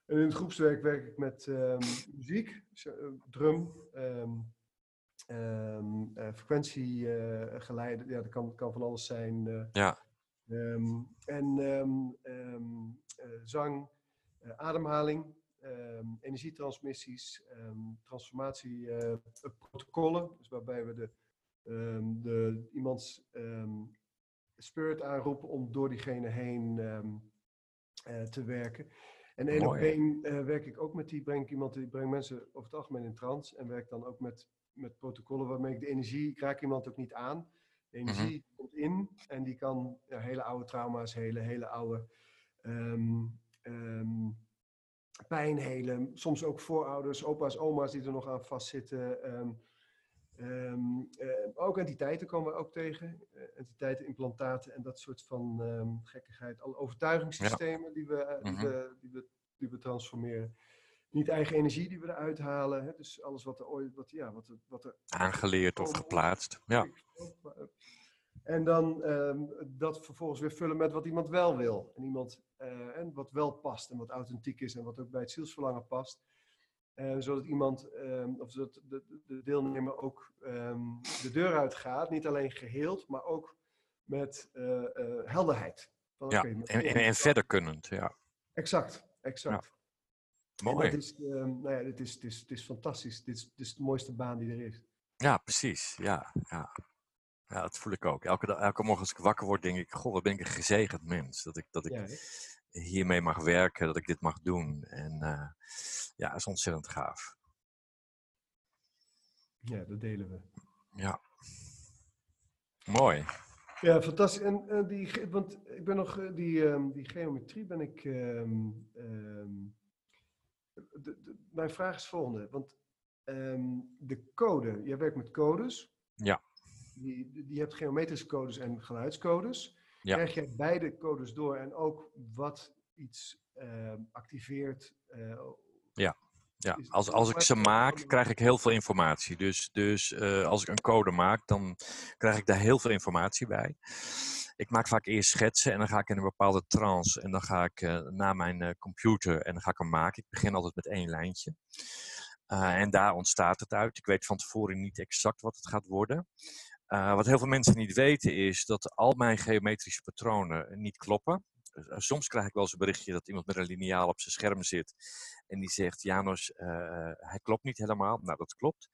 En in het groepswerk werk ik met um, muziek, drum, um, um, uh, frequentiegeleiden. ja, dat kan, kan van alles zijn. Uh, Ja. en zang, eh, ademhaling, energietransmissies, transformatieprotocollen. dus waarbij we de, de, iemands spirit aanroepen om door diegene heen te werken. En één op één uh, werk ik ook met die, breng ik iemand, die brengt mensen over het algemeen in trance en werk dan ook met, met protocollen waarmee ik de energie, ik raak iemand ook niet aan. De energie mm -hmm. komt in en die kan ja, hele oude trauma's helen, hele oude um, um, pijn helen. Soms ook voorouders, opa's, oma's die er nog aan vastzitten. Um, Um, uh, ook entiteiten komen we ook tegen. Uh, entiteiten, implantaten en dat soort van um, gekkigheid. Alle overtuigingssystemen ja. die, we, mm -hmm. die, we, die, we, die we transformeren. Niet eigen energie die we eruit halen. Hè? Dus alles wat er ooit, wat, ja, wat, wat er Aangeleerd of geplaatst. Ja. En dan ehm, dat vervolgens weer vullen met wat iemand wel wil. En, iemand, eh, en wat wel past en wat authentiek is en wat ook bij het zielsverlangen past. Uh, zodat iemand, um, of zodat de, de, deelnemer ook um, de deur uitgaat. Niet alleen geheeld, maar ook met uh, uh, helderheid. Van, ja, okay, en, en, en, verder kunnend, ja. Exact, exact. Ja. Mooi. Het is, nou ja, het, is, het, is, het is fantastisch. Dit is, dit is de mooiste baan die er is. Ja, precies. Ja, ja. Ja, dat voel ik ook. Elke, elke morgen als ik wakker word, denk ik, goh, wat ben ik een gezegend mens. Dat ik, dat ik ja, hiermee mag werken, dat ik dit mag doen. En uh, ja, dat is ontzettend gaaf. Ja, dat delen we. Ja. Mooi. Ja, fantastisch. En uh, die, want ik ben nog, eh, die, um, die geometrie ben ik, um, um, de, de, mijn vraag is volgende. Want de code, jij werkt met codes. Ja die, die hebt geometrische codes en geluidscodes. Ja. Krijg jij beide codes door en ook wat iets uh, activeert? Uh, ja. Ja, als, als ik ze maak, krijg ik heel veel informatie. Dus, dus uh, als ik een code maak, dan krijg ik daar heel veel informatie bij. Ik maak vaak eerst schetsen en dan ga ik in een bepaalde trance. En dan ga ik uh, naar mijn uh, computer en dan ga ik hem maken. Ik begin altijd met één lijntje. en daar ontstaat het uit. Ik weet van tevoren niet exact wat het gaat worden. Uh, wat heel veel mensen niet weten is dat al mijn geometrische patronen niet kloppen. Uh, soms krijg ik wel eens een berichtje dat iemand met een lineaal op zijn scherm zit en die zegt, Janos, uh, hij klopt niet helemaal. Nou, dat klopt.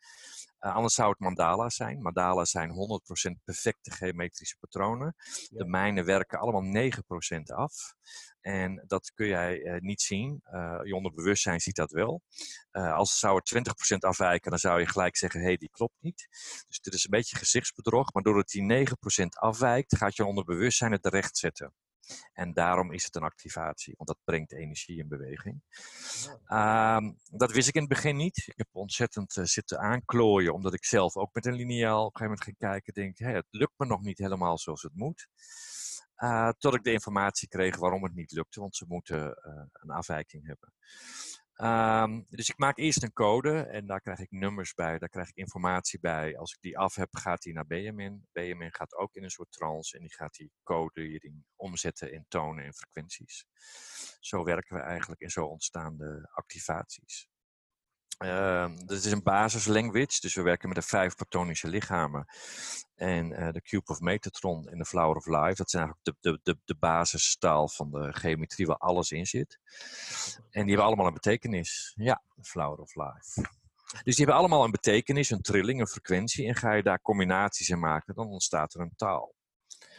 anders zou het mandala's zijn. Mandala's zijn 100% perfecte geometrische patronen. De mijne werken allemaal 9% af. En dat kun jij uh, niet zien. Je onderbewustzijn ziet dat wel. Als zou er 20% afwijken, dan zou je gelijk zeggen: hé, hey, die klopt niet. Dus dit is een beetje gezichtsbedrog. Maar doordat die 9% afwijkt, gaat je onderbewustzijn het terecht zetten. En daarom is het een activatie, want dat brengt energie in beweging. Uh, dat wist ik in het begin niet. Ik heb ontzettend uh, zitten aanklooien, omdat ik zelf ook met een lineaal op een gegeven moment ging kijken. Denk, het lukt me nog niet helemaal zoals het moet. Uh, tot ik de informatie kreeg waarom het niet lukte, want ze moeten uh, een afwijking hebben. Um, dus ik maak eerst een code en daar krijg ik nummers bij, daar krijg ik informatie bij. Als ik die af heb, gaat die naar BMN. BMN gaat ook in een soort trance en die gaat die code omzetten in tonen en frequenties. Zo werken we eigenlijk en zo ontstaan de activaties. Uh, dat is een basislanguage, dus we werken met de vijf patonische lichamen. En uh, de Cube of Metatron en de Flower of Life, dat zijn eigenlijk de, de, de, de basistaal van de geometrie waar alles in zit. En die hebben allemaal een betekenis. Ja, Flower of Life. Dus die hebben allemaal een betekenis, een trilling, een frequentie. En ga je daar combinaties in maken, dan ontstaat er een taal.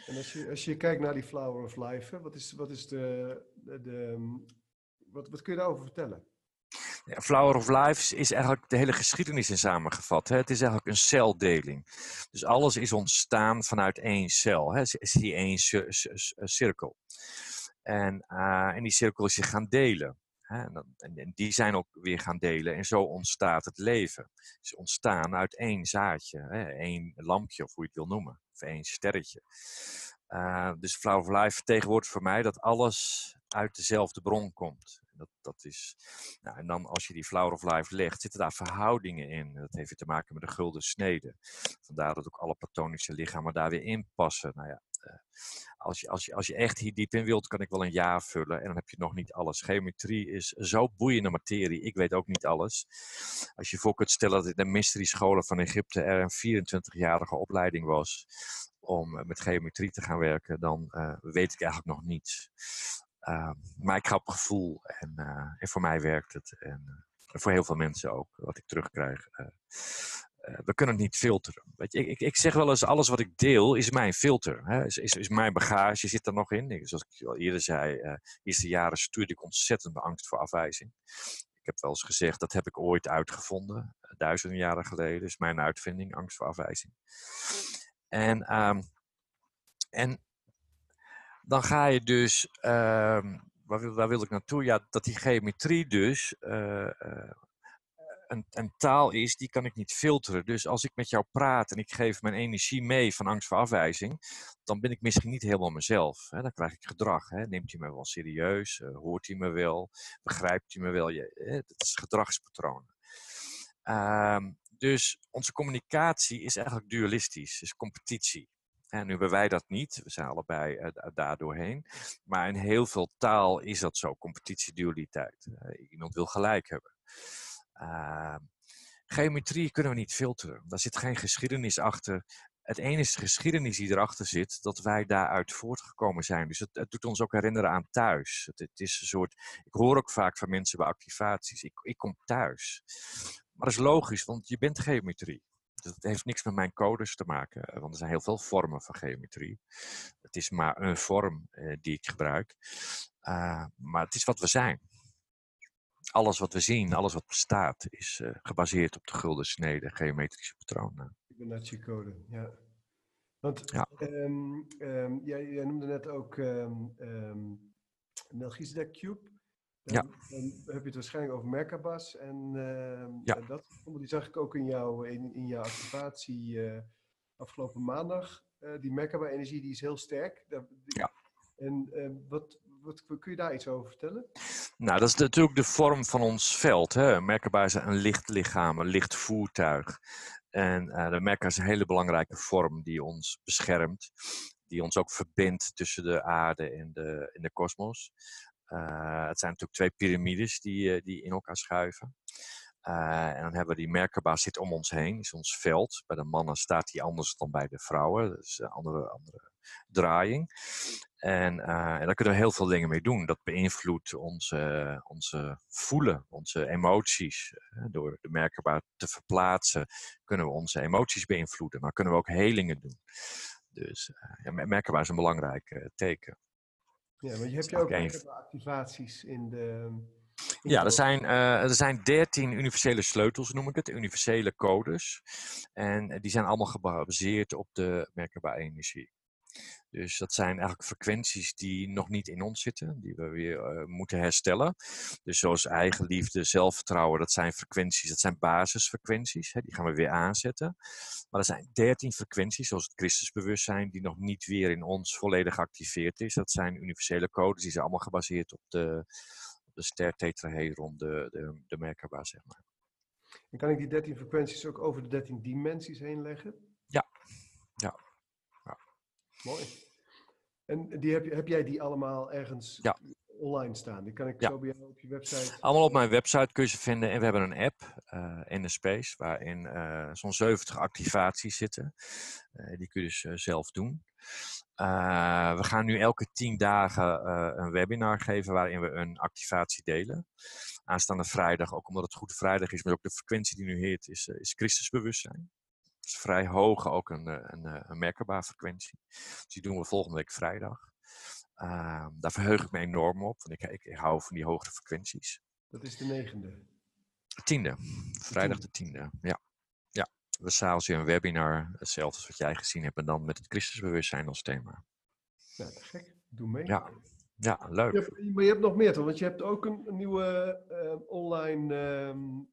En als je, als je kijkt naar die Flower of Life, wat, is, wat, is de, de wat, wat kun je daarover vertellen? Flower of Life is eigenlijk de hele geschiedenis in samengevat. Hè? Het is eigenlijk een celdeling. Dus alles is ontstaan vanuit één cel. Hè? Zie één cirkel. En, uh, en die cirkel is zich gaan delen. Hè? En, en, die zijn ook weer gaan delen. En zo ontstaat het leven. Het is ontstaan uit één zaadje. Hè? Één lampje, of hoe je het wil noemen. Of één sterretje. Uh, dus Flower of Life vertegenwoordigt voor mij dat alles uit dezelfde bron komt. Dat, dat is, nou, en dan als je die Flower of Life legt, zitten daar verhoudingen in. Dat heeft te maken met de gulden snede. Vandaar dat ook alle platonische lichamen daar weer in passen. Nou ja, uh, als, je, als, je, als je echt hier diep in wilt, kan ik wel een jaar vullen. En dan heb je nog niet alles. Geometrie is zo boeiende materie. Ik weet ook niet alles. Als je voor kunt stellen dat in de mystery scholen van Egypte er een 24-jarige opleiding was om met geometrie te gaan werken, dan uh, weet ik eigenlijk nog niets. Uh, maar ik ga op gevoel en, uh, en, voor mij werkt het. En uh, voor heel veel mensen ook, wat ik terugkrijg. Eh, we kunnen het niet filteren. Weet je, ik, ik, zeg wel eens, alles wat ik deel is mijn filter. Hè? Is, is, is, mijn bagage, zit er nog in. Zoals ik al eerder zei, de eerste jaren stuurde ik ontzettend angst voor afwijzing. Ik heb wel eens gezegd, dat heb ik ooit uitgevonden. Duizenden jaren geleden is mijn uitvinding, angst voor afwijzing. En, um, en dan ga je dus, uh, waar, wil, wil, ik naartoe? Ja, dat die geometrie dus uh, uh, een, een, taal is, die kan ik niet filteren. Dus als ik met jou praat en ik geef mijn energie mee van angst voor afwijzing, dan ben ik misschien niet helemaal mezelf. Hè? Dan krijg ik gedrag. Hè? Neemt hij me wel serieus? Uh, hoort hij me wel? Begrijpt hij me wel? Je, hè? Dat is gedragspatronen. Ehm, dus onze communicatie is eigenlijk dualistisch, is competitie. En nu hebben wij dat niet. We zijn allebei uh, daar doorheen. Maar in heel veel taal is dat zo. Competitie-dualiteit. Uh, iemand wil gelijk hebben. Uh, geometrie kunnen we niet filteren. Daar zit geen geschiedenis achter. Het enige geschiedenis die erachter zit, dat wij daaruit voortgekomen zijn. Dus het, het doet ons ook herinneren aan thuis. Het, het, is een soort. Ik hoor ook vaak van mensen bij activaties: ik, ik kom thuis. Maar dat is logisch, want je bent geometrie. Het heeft niks met mijn codes te maken, eh, want er zijn heel veel vormen van geometrie. Het is maar een vorm eh, die ik gebruik. Uh, maar het is wat we zijn. Alles wat we zien, alles wat bestaat, is uh, gebaseerd op de gulden snede geometrische patronen. Fibonacci-code, ja. Want ja. Um, um, jij, jij, noemde net ook um, Melchizedek Cube. Dan, ja. dan heb je het waarschijnlijk over Merkabas en, uh, ja. en dat. Die zag ik ook in, jou, in, in jouw activatie uh, afgelopen maandag. Uh, die Merkaba-energie die is heel sterk. Die, ja. En uh, wat, wat kun je daar iets over vertellen? Nou, dat is natuurlijk de vorm van ons veld. Hè? Merkaba is een licht lichaam, een licht voertuig. En de Merkaba is een hele belangrijke vorm die ons beschermt. Die ons ook verbindt tussen de aarde en de, en de kosmos. Uh, het zijn natuurlijk twee piramides die, uh, die in elkaar schuiven. Uh, en dan hebben we die Merkaba zit om ons heen, is ons veld. Bij de mannen staat die anders dan bij de vrouwen. Is een andere, andere draaiing. En, en daar kunnen we heel veel dingen mee doen. Dat beïnvloedt onze, onze voelen, onze emoties. Door de Merkaba te verplaatsen kunnen we onze emoties beïnvloeden. Maar kunnen we ook helingen doen. Dus ja, Merkaba is een belangrijk teken. Ja, maar je hebt je ook een... activaties in de. In ja, er zijn, uh, er zijn 13 universele sleutels, noem ik het, universele codes. En die zijn allemaal gebaseerd op de Merkaba-energie. Dus dat zijn eigenlijk frequenties die nog niet in ons zitten, die we weer uh, moeten herstellen. Dus zoals eigenliefde, zelfvertrouwen, dat zijn frequenties, dat zijn basisfrequenties, hè, die gaan we weer aanzetten. Maar er zijn dertien frequenties, zoals het Christusbewustzijn, die nog niet weer in ons volledig geactiveerd is. Dat zijn universele codes, die zijn allemaal gebaseerd op de, de ster tetrahedron, de, de, de Merkaba, zeg maar. En kan ik die dertien frequenties ook over de dertien dimensies heen leggen? Mooi. En die heb, heb jij die allemaal ergens ja. online staan? Die kan ik ja. zo bij jou op je website... Allemaal op mijn website kun je ze vinden. En we hebben een app, uh, in de Space, waarin uh, zo'n 70 activaties zitten. Uh, die kun je dus zelf doen. we gaan nu elke 10 dagen een webinar geven waarin we een activatie delen. Aanstaande vrijdag, ook omdat het Goede Vrijdag is, maar ook de frequentie die nu heert, is, is Christusbewustzijn is vrij hoog, ook een, eh, een, een, eh, een merkbare frequentie. Dus die doen we volgende week vrijdag. Uh, daar verheug ik me enorm op, want ik, ik, ik, hou van die hogere frequenties. Dat is de negende? Tiende. Vrijdag de tiende, ja. Ja, we s'avonds weer een webinar, hetzelfde als wat jij gezien hebt, en dan met het Christusbewustzijn als thema. Ja, te gek. Doe mee. Ja, ja leuk. Je hebt, maar je hebt nog meer toch? Want je hebt ook een, een nieuwe uh, online...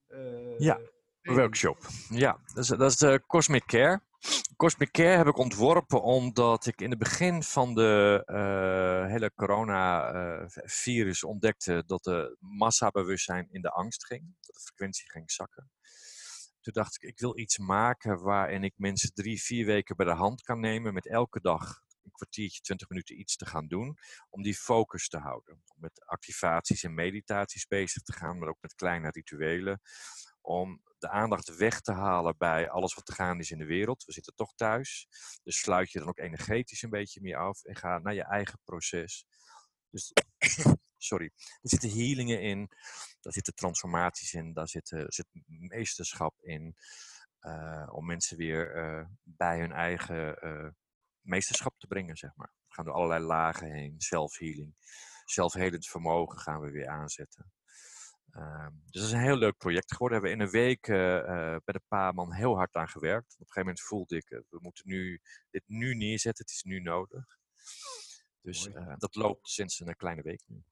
Uh, ja Workshop, ja. Dat is, dat is de Cosmic Care. Cosmic Care heb ik ontworpen omdat ik in het begin van de uh, hele corona-virus uh, ontdekte dat de massabewustzijn in de angst ging. Dat de frequentie ging zakken. Toen dacht ik, ik wil iets maken waarin ik mensen drie, vier weken bij de hand kan nemen met elke dag een kwartiertje, twintig minuten iets te gaan doen, om die focus te houden. Om met activaties en meditaties bezig te gaan, maar ook met kleine rituelen om de aandacht weg te halen bij alles wat te gaan is in de wereld. We zitten toch thuis, dus sluit je dan ook energetisch een beetje meer af en ga naar je eigen proces. Dus, sorry, er zitten healingen in, daar zitten transformaties in, daar zit, zit meesterschap in. Uh, om mensen weer uh, bij hun eigen meesterschap te brengen, zeg maar. We gaan door allerlei lagen heen, zelfhealing. Zelfhelend vermogen gaan we weer aanzetten. Uh, dus dat is een heel leuk project geworden. Daar hebben we in een week uh, uh, bij de Paarman heel hard aan gewerkt. Op een gegeven moment voelde ik, we moeten nu, dit nu neerzetten, het is nu nodig. Dus dat loopt sinds een kleine week nu.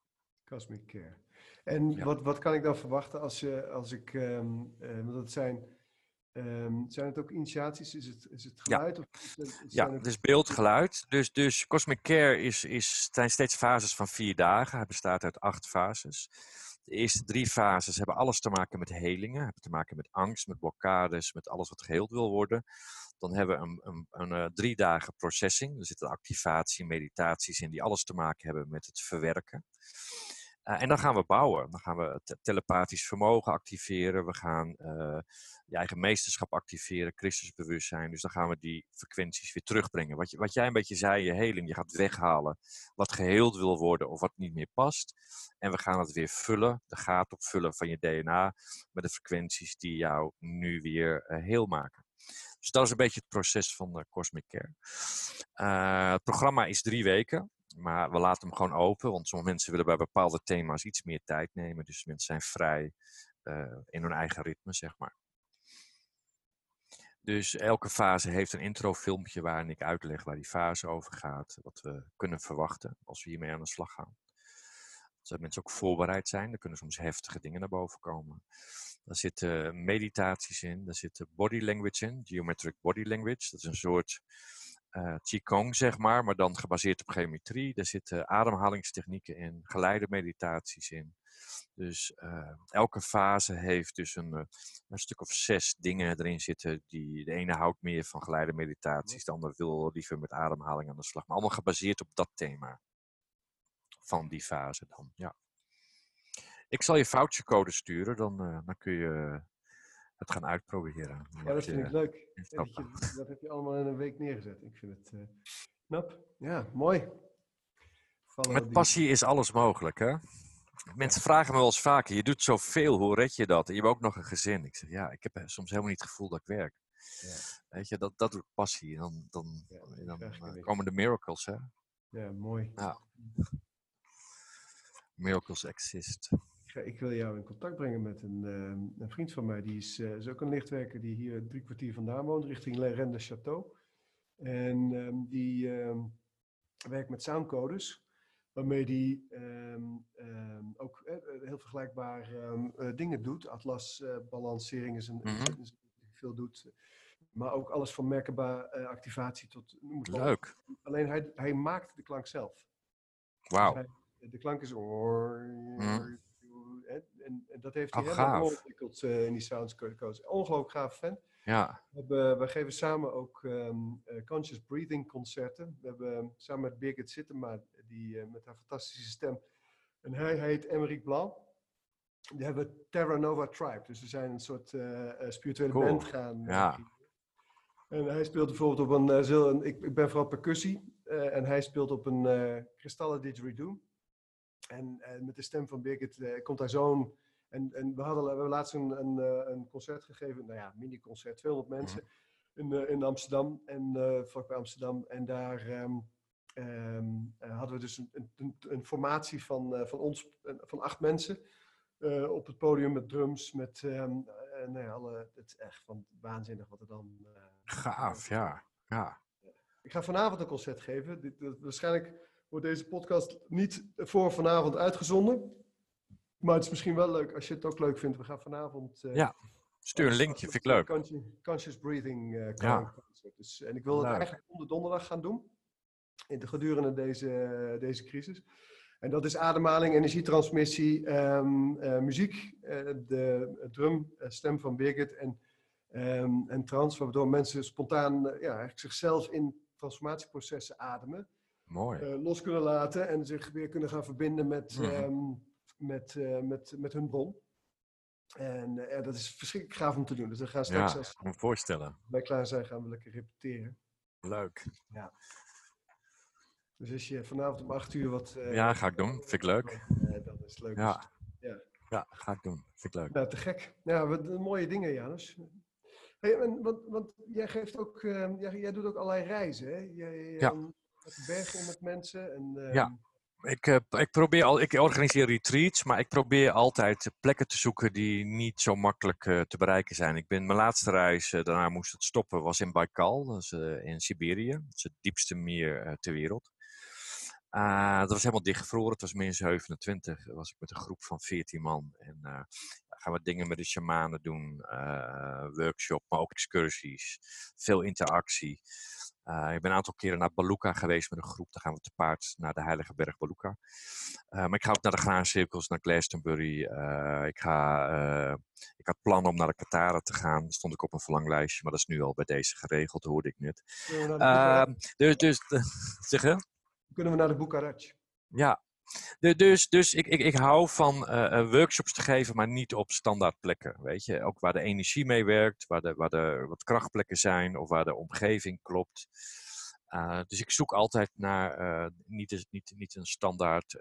Cosmic Care. En ja. wat, wat kan ik dan verwachten als, je, als ik, um, dat zijn, um, zijn het ook initiaties? Is het, is het geluid? Ja, of is het, ja het is beeld, geluid. Dus, dus Cosmic Care is, is, zijn steeds fases van vier dagen. Hij bestaat uit acht fases. De eerste drie fases hebben alles te maken met helingen, hebben te maken met angst, met blokkades, met alles wat geheeld wil worden. Dan hebben we een, een, een, een drie dagen processing. Er zitten activatie, meditaties in die alles te maken hebben met het verwerken. Uh, en dan gaan we bouwen. Dan gaan we telepathisch vermogen activeren. We gaan uh, je eigen meesterschap activeren, Christusbewustzijn. Dus dan gaan we die frequenties weer terugbrengen. Wat, wat jij een beetje zei, je heling, je gaat weghalen wat geheeld wil worden of wat niet meer past. En we gaan het weer vullen, de gaten opvullen van je DNA met de frequenties die jou nu weer uh, heel maken. Dus dat is een beetje het proces van Cosmic Care. het programma is drie weken. Maar we laten hem gewoon open, want sommige mensen willen bij bepaalde thema's iets meer tijd nemen. Dus mensen zijn vrij uh, in hun eigen ritme, zeg maar. Dus elke fase heeft een introfilmpje waarin ik uitleg waar die fase over gaat. Wat we kunnen verwachten als we hiermee aan de slag gaan. Zodat mensen ook voorbereid zijn. Er kunnen soms heftige dingen naar boven komen. Daar zitten meditaties in, daar zit body language in, geometric body language. Dat is een soort Qigong, zeg maar, maar dan gebaseerd op geometrie. Er zitten ademhalingstechnieken in, geleide meditaties in. Dus uh, elke fase heeft dus een, uh, een, stuk of zes dingen erin zitten. Die, de ene houdt meer van geleide meditaties, de andere wil liever met ademhaling aan de slag. Maar allemaal gebaseerd op dat thema van die fase dan, ja. Ik zal je foutjecode sturen, dan, dan kun je het gaan uitproberen. Ja, dat vind ik leuk. Dat, je, dat heb je allemaal in een week neergezet. Ik vind het uh, knap. Ja, mooi. Vallen Met passie is alles mogelijk, hè? Mensen vragen me wel eens vaker, je doet zoveel, hoe red je dat? En je hebt ook nog een gezin. Ik zeg, ja, ik heb soms helemaal niet het gevoel dat ik werk. Ja. Weet je, dat, dat doet passie. En dan, dan, ja, dan, dan komen de miracles, hè? Ja, mooi. Ja. Miracles exist ik wil jou in contact brengen met een, uh, een vriend van mij. Die is, uh, is, ook een lichtwerker die hier drie kwartier vandaan woont, richting Le Rennes Château. En um, die um, werkt met soundcodes, waarmee die um, ook uh, heel vergelijkbaar uh, dingen doet. Atlas balancering is een, mm -hmm. is veel doet. Maar ook alles van merkbaar activatie tot... Leuk. Alleen hij, hij maakt de klank zelf. Wauw. Dus de klank is... Mm. En, dat heeft hij oh, helemaal ontwikkeld uh, in die Sounds Coach. Ongelooflijk gaaf fan. Ja. We, hebben, we geven samen ook um, uh, conscious breathing concerten. We hebben um, samen met Birgit Sittema, die uh, met haar fantastische stem. En hij heet Emeric Blanc. Die hebben Terra Nova Tribe. Dus we zijn een soort spirituele cool. band gaan. Ja. En hij speelt bijvoorbeeld op een, zil, een ik, ik, ben vooral percussie. en hij speelt op een kristallen didgeridoo. En, en, met de stem van Birgit uh, komt daar zo'n. En, en we, hadden, we hebben laatst een, een, eh, een concert gegeven, nou ja, mini-concert, 200 mhm. mensen in, uh, in Amsterdam en vlakbij Amsterdam. En daar um, um, hadden we dus een, een, een formatie van, van ons, van acht mensen. op het podium met drums, met um, nou ja, alle, het is echt van waanzinnig wat er dan. Gaaf, ja. ja. Ik ga vanavond een concert geven. Dit, dat, waarschijnlijk wordt deze podcast niet voor vanavond uitgezonden. Maar het is misschien wel leuk als je het ook leuk vindt. We gaan vanavond. Uh, ja, stuur een linkje, vind ik leuk. Conscious, Breathing uh, ja. dus, En ik wil het eigenlijk onder donderdag gaan doen. In de, gedurende deze, deze crisis. En dat is ademhaling, energietransmissie, um, uh, muziek, de drum, stem van Birgit en, um, en trans, waardoor mensen spontaan ja, eigenlijk zichzelf in transformatieprocessen ademen. Mooi. Uh, los kunnen laten en zich weer kunnen gaan verbinden met, mm um, met, uh, met, met hun bron. En uh, dat is verschrikkelijk gaaf om te doen. Dus we gaan straks ja, als me voorstellen. wij klaar zijn, gaan we lekker repeteren. Leuk. Ja. Dus als je vanavond om 8 uur wat. ja, ga ik doen. Vind ik leuk. dat is leuk. Ja. ja. ja, ga ik doen. Vind ik leuk. Nou, te gek. Ja, wat mooie dingen, Janus. Hey, en, want, want jij geeft ook, uh, jij, jij, doet ook allerlei reizen, hè? Jij, ja. Um, met mensen. En, uh... Ja, ik, uh, ik, probeer al, ik organiseer retreats, maar ik probeer altijd plekken te zoeken die niet zo makkelijk uh, te bereiken zijn. Ik ben mijn laatste reis, uh, daarna moest het stoppen, was in Baikal, dat is in Siberië. Dat is het diepste meer ter wereld. dat was helemaal dichtgevroren, het was min 27. Dat was ik met een groep van 14 man. En gaan we dingen met de shamanen doen, workshop, maar ook excursies. Veel interactie. Uh, ik ben een aantal keren naar Baluka geweest met een groep. Dan gaan we te paard naar de Heilige Berg Baluka. Uh, maar ik ga ook naar de graancirkels, naar Glastonbury. Uh, ik, ga, ik had plannen om naar de Katara te gaan. Dat stond ik op een verlanglijstje, maar dat is nu al bij deze geregeld, hoorde ik net. dus, dus zeg je? Kunnen we naar de Bukarest? Ja, dus, dus ik, ik, ik hou van uh, workshops te geven, maar niet op standaard plekken. Weet je, ook waar de energie mee werkt, waar, de, waar de, wat krachtplekken zijn of waar de omgeving klopt. Uh, dus ik zoek altijd naar niet, niet, niet een standaard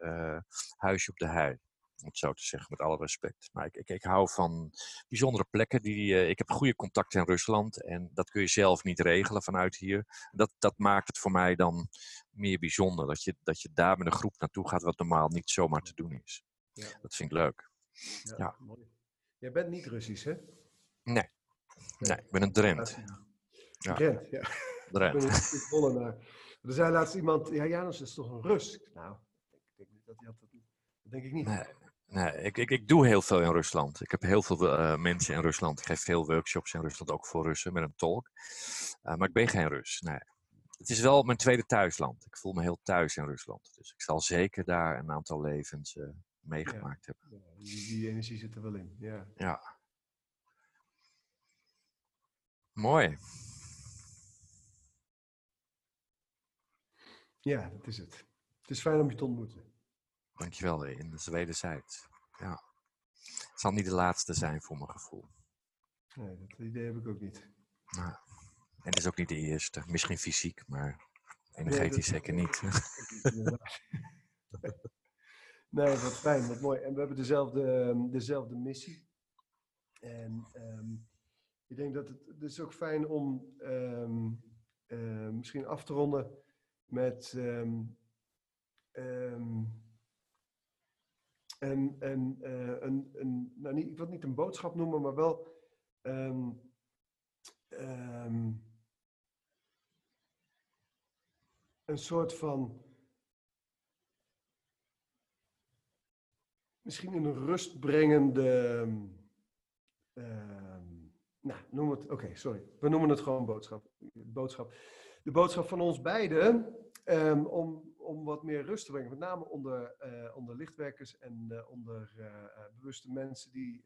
huisje op de hei om het zo te zeggen, met alle respect. Maar ik, ik, ik hou van bijzondere plekken. Die, uh, ik heb goede contacten in Rusland en dat kun je zelf niet regelen vanuit hier. Dat, dat maakt het voor mij dan meer bijzonder. Dat je, dat je daar met een groep naartoe gaat wat normaal niet zomaar te doen is. Ja. Dat vind ik leuk. Ja, ja. Mooi. Jij bent niet Russisch, hè? Nee. Nee, ik ben een Drent. Ja. Drent, ja. Drent. Ik ben een Er zei laatst iemand, ja Janus is toch een Rus? Nou, ik denk niet dat hij dat... Dat denk ik niet. Nee, Nee, ik, ik, ik doe heel veel in Rusland. Ik heb heel veel uh, mensen in Rusland. Ik geef veel workshops in Rusland, ook voor Russen, met een tolk. Uh, maar ik ben geen Rus, nee. Het is wel mijn tweede thuisland. Ik voel me heel thuis in Rusland. Dus ik zal zeker daar een aantal levens uh, meegemaakt ja. hebben. Ja, die, die, energie zit er wel in, ja. Ja. Mooi. Ja, dat is het. Het is fijn om je te ontmoeten. Dankjewel, in de wederzijds. Ja. Het zal niet de laatste zijn voor mijn gevoel. Nee, dat idee heb ik ook niet. Nou, en het is ook niet de eerste. Misschien fysiek, maar energetisch nee, zeker niet. nee, wat fijn, wat mooi. En we hebben dezelfde, ehm, dezelfde missie. En um, ik denk dat het, het is ook fijn om um, uh, misschien af te ronden met en, en uh, een, een, nou niet, ik wil het niet een boodschap noemen, maar wel um, um, een soort van. Misschien een rustbrengende. Um, nou, noem het. Oké, sorry. We noemen het gewoon boodschap. boodschap. De boodschap van ons beiden. om om wat meer rust te brengen. Met name onder, uh, onder lichtwerkers en uh, onder uh, bewuste mensen die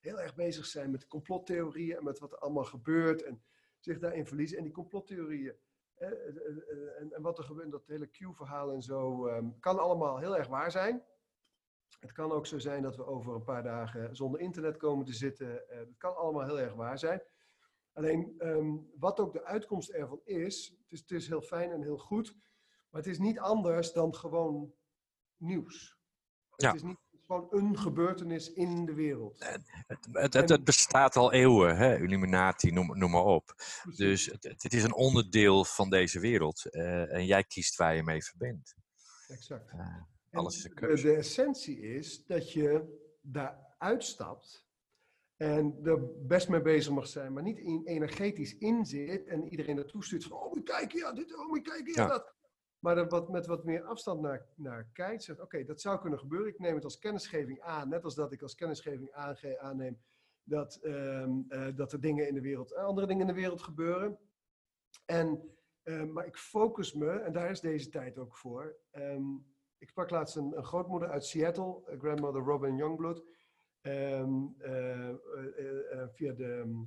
heel erg bezig zijn met complottheorieën en met wat er allemaal gebeurt en zich daarin verliezen. En die complottheorieën en, en, wat er gebeurt, dat hele Q-verhaal en zo, um, kan allemaal heel erg waar zijn. Het kan ook zo zijn dat we over een paar dagen zonder internet komen te zitten. dat kan allemaal heel erg waar zijn. Alleen um, wat ook de uitkomst ervan is, het is, het is heel fijn en heel goed maar het is niet anders dan gewoon nieuws. Ja. Het is niet gewoon een gebeurtenis in de wereld. Het, het, het, bestaat al eeuwen, hè? Illuminati, noem, noem maar op. Dus het, het, is een onderdeel van deze wereld. Uh, en jij kiest waar je mee verbindt. Exact. Uh, alles is een keuze. De, de essentie is dat je daar uitstapt en er best mee bezig mag zijn, maar niet in, energetisch in zit en iedereen naartoe stuurt van, oh, moet kijken, ja, dit, oh, moet kijken, ja, ja. dat. Maar er wat, met wat meer afstand naar, naar kijkt, zegt oké, dat zou kunnen gebeuren. Ik neem het als kennisgeving aan, net als dat ik als kennisgeving aanneem dat, um, uh, dat er dingen in de wereld, andere dingen in de wereld gebeuren. En, um, maar ik focus me, en daar is deze tijd ook voor. Um, ik sprak laatst een, een, grootmoeder uit Seattle, grandmother Robin Youngblood. Via de,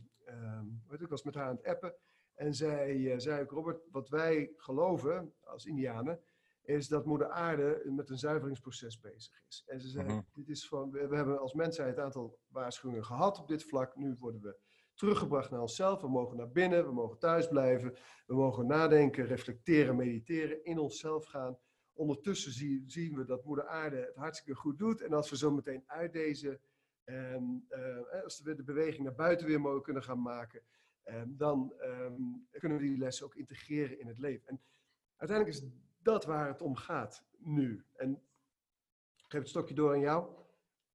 weet ik was met haar aan het appen. En zij uh, zei ook, Robert, wat wij geloven als Indianen, is dat moeder aarde met een zuiveringsproces bezig is. En ze zei, mhm. dit is van, we, hebben als mensheid een aantal waarschuwingen gehad op dit vlak. Nu worden we teruggebracht naar onszelf. We mogen naar binnen, we mogen thuis blijven. We mogen nadenken, reflecteren, mediteren, in onszelf gaan. Ondertussen zie, zien we dat moeder aarde het hartstikke goed doet. En als we zo meteen uit deze, um, uh, als we de beweging naar buiten weer mogen kunnen gaan maken dan um, kunnen we die lessen ook integreren in het leven. En uiteindelijk is dat waar het om gaat nu. En ik geef het stokje door aan jou.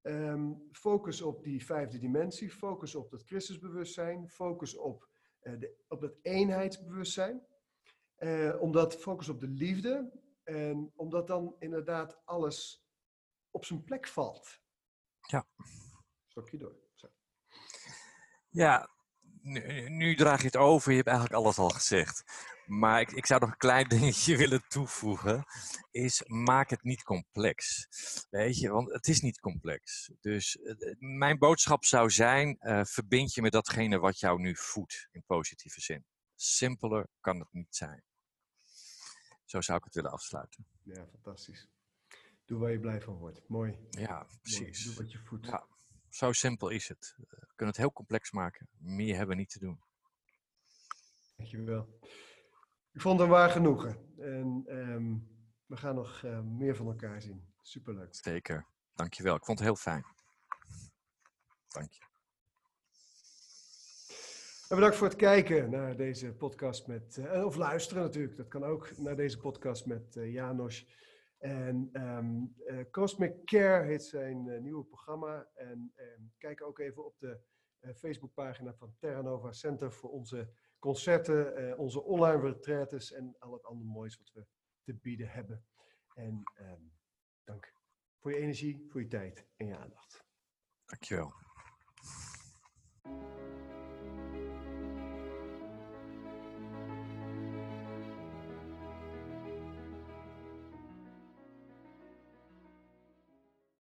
Um, focus op die vijfde dimensie, focus op dat Christusbewustzijn, focus op, uh, de, op dat eenheidsbewustzijn. Uh, omdat focus op de liefde en omdat dan inderdaad alles op zijn plek valt. Ja. Stokje door. Zo. Ja, nu, nu, draag je het over, je hebt eigenlijk alles al gezegd. Maar ik, ik zou nog een klein dingetje willen toevoegen. Is maak het niet complex. Weet je, want het is niet complex. Dus eh, eh, mijn boodschap zou zijn, eh, verbind je met datgene wat jou nu voedt in positieve zin. Simpeler kan het niet zijn. Zo zou ik het willen afsluiten. Ja, fantastisch. Doe waar je blij van wordt. Mooi. Ja, Mooi. precies. Doe wat je voedt. Ja, zo simpel is het. We kunnen het heel complex maken. Meer hebben we niet te doen. Dankjewel. Ik vond het een waar genoegen. En ehm, we gaan nog eh, meer van elkaar zien. Superleuk. Zeker. Dankjewel. Ik vond het heel fijn. Dank je. En bedankt voor het kijken naar deze podcast met, eh, of luisteren natuurlijk, dat kan ook, naar deze podcast met eh, Janos. En ehm, eh, Cosmic Care heet zijn eh, nieuwe programma. En ehm, kijk ook even op de eh, Facebookpagina van Terra Nova Center voor onze concerten, onze online retretes en al het andere moois wat we te bieden hebben. En ehm, dank voor je energie, voor je tijd en je aandacht. Dankjewel.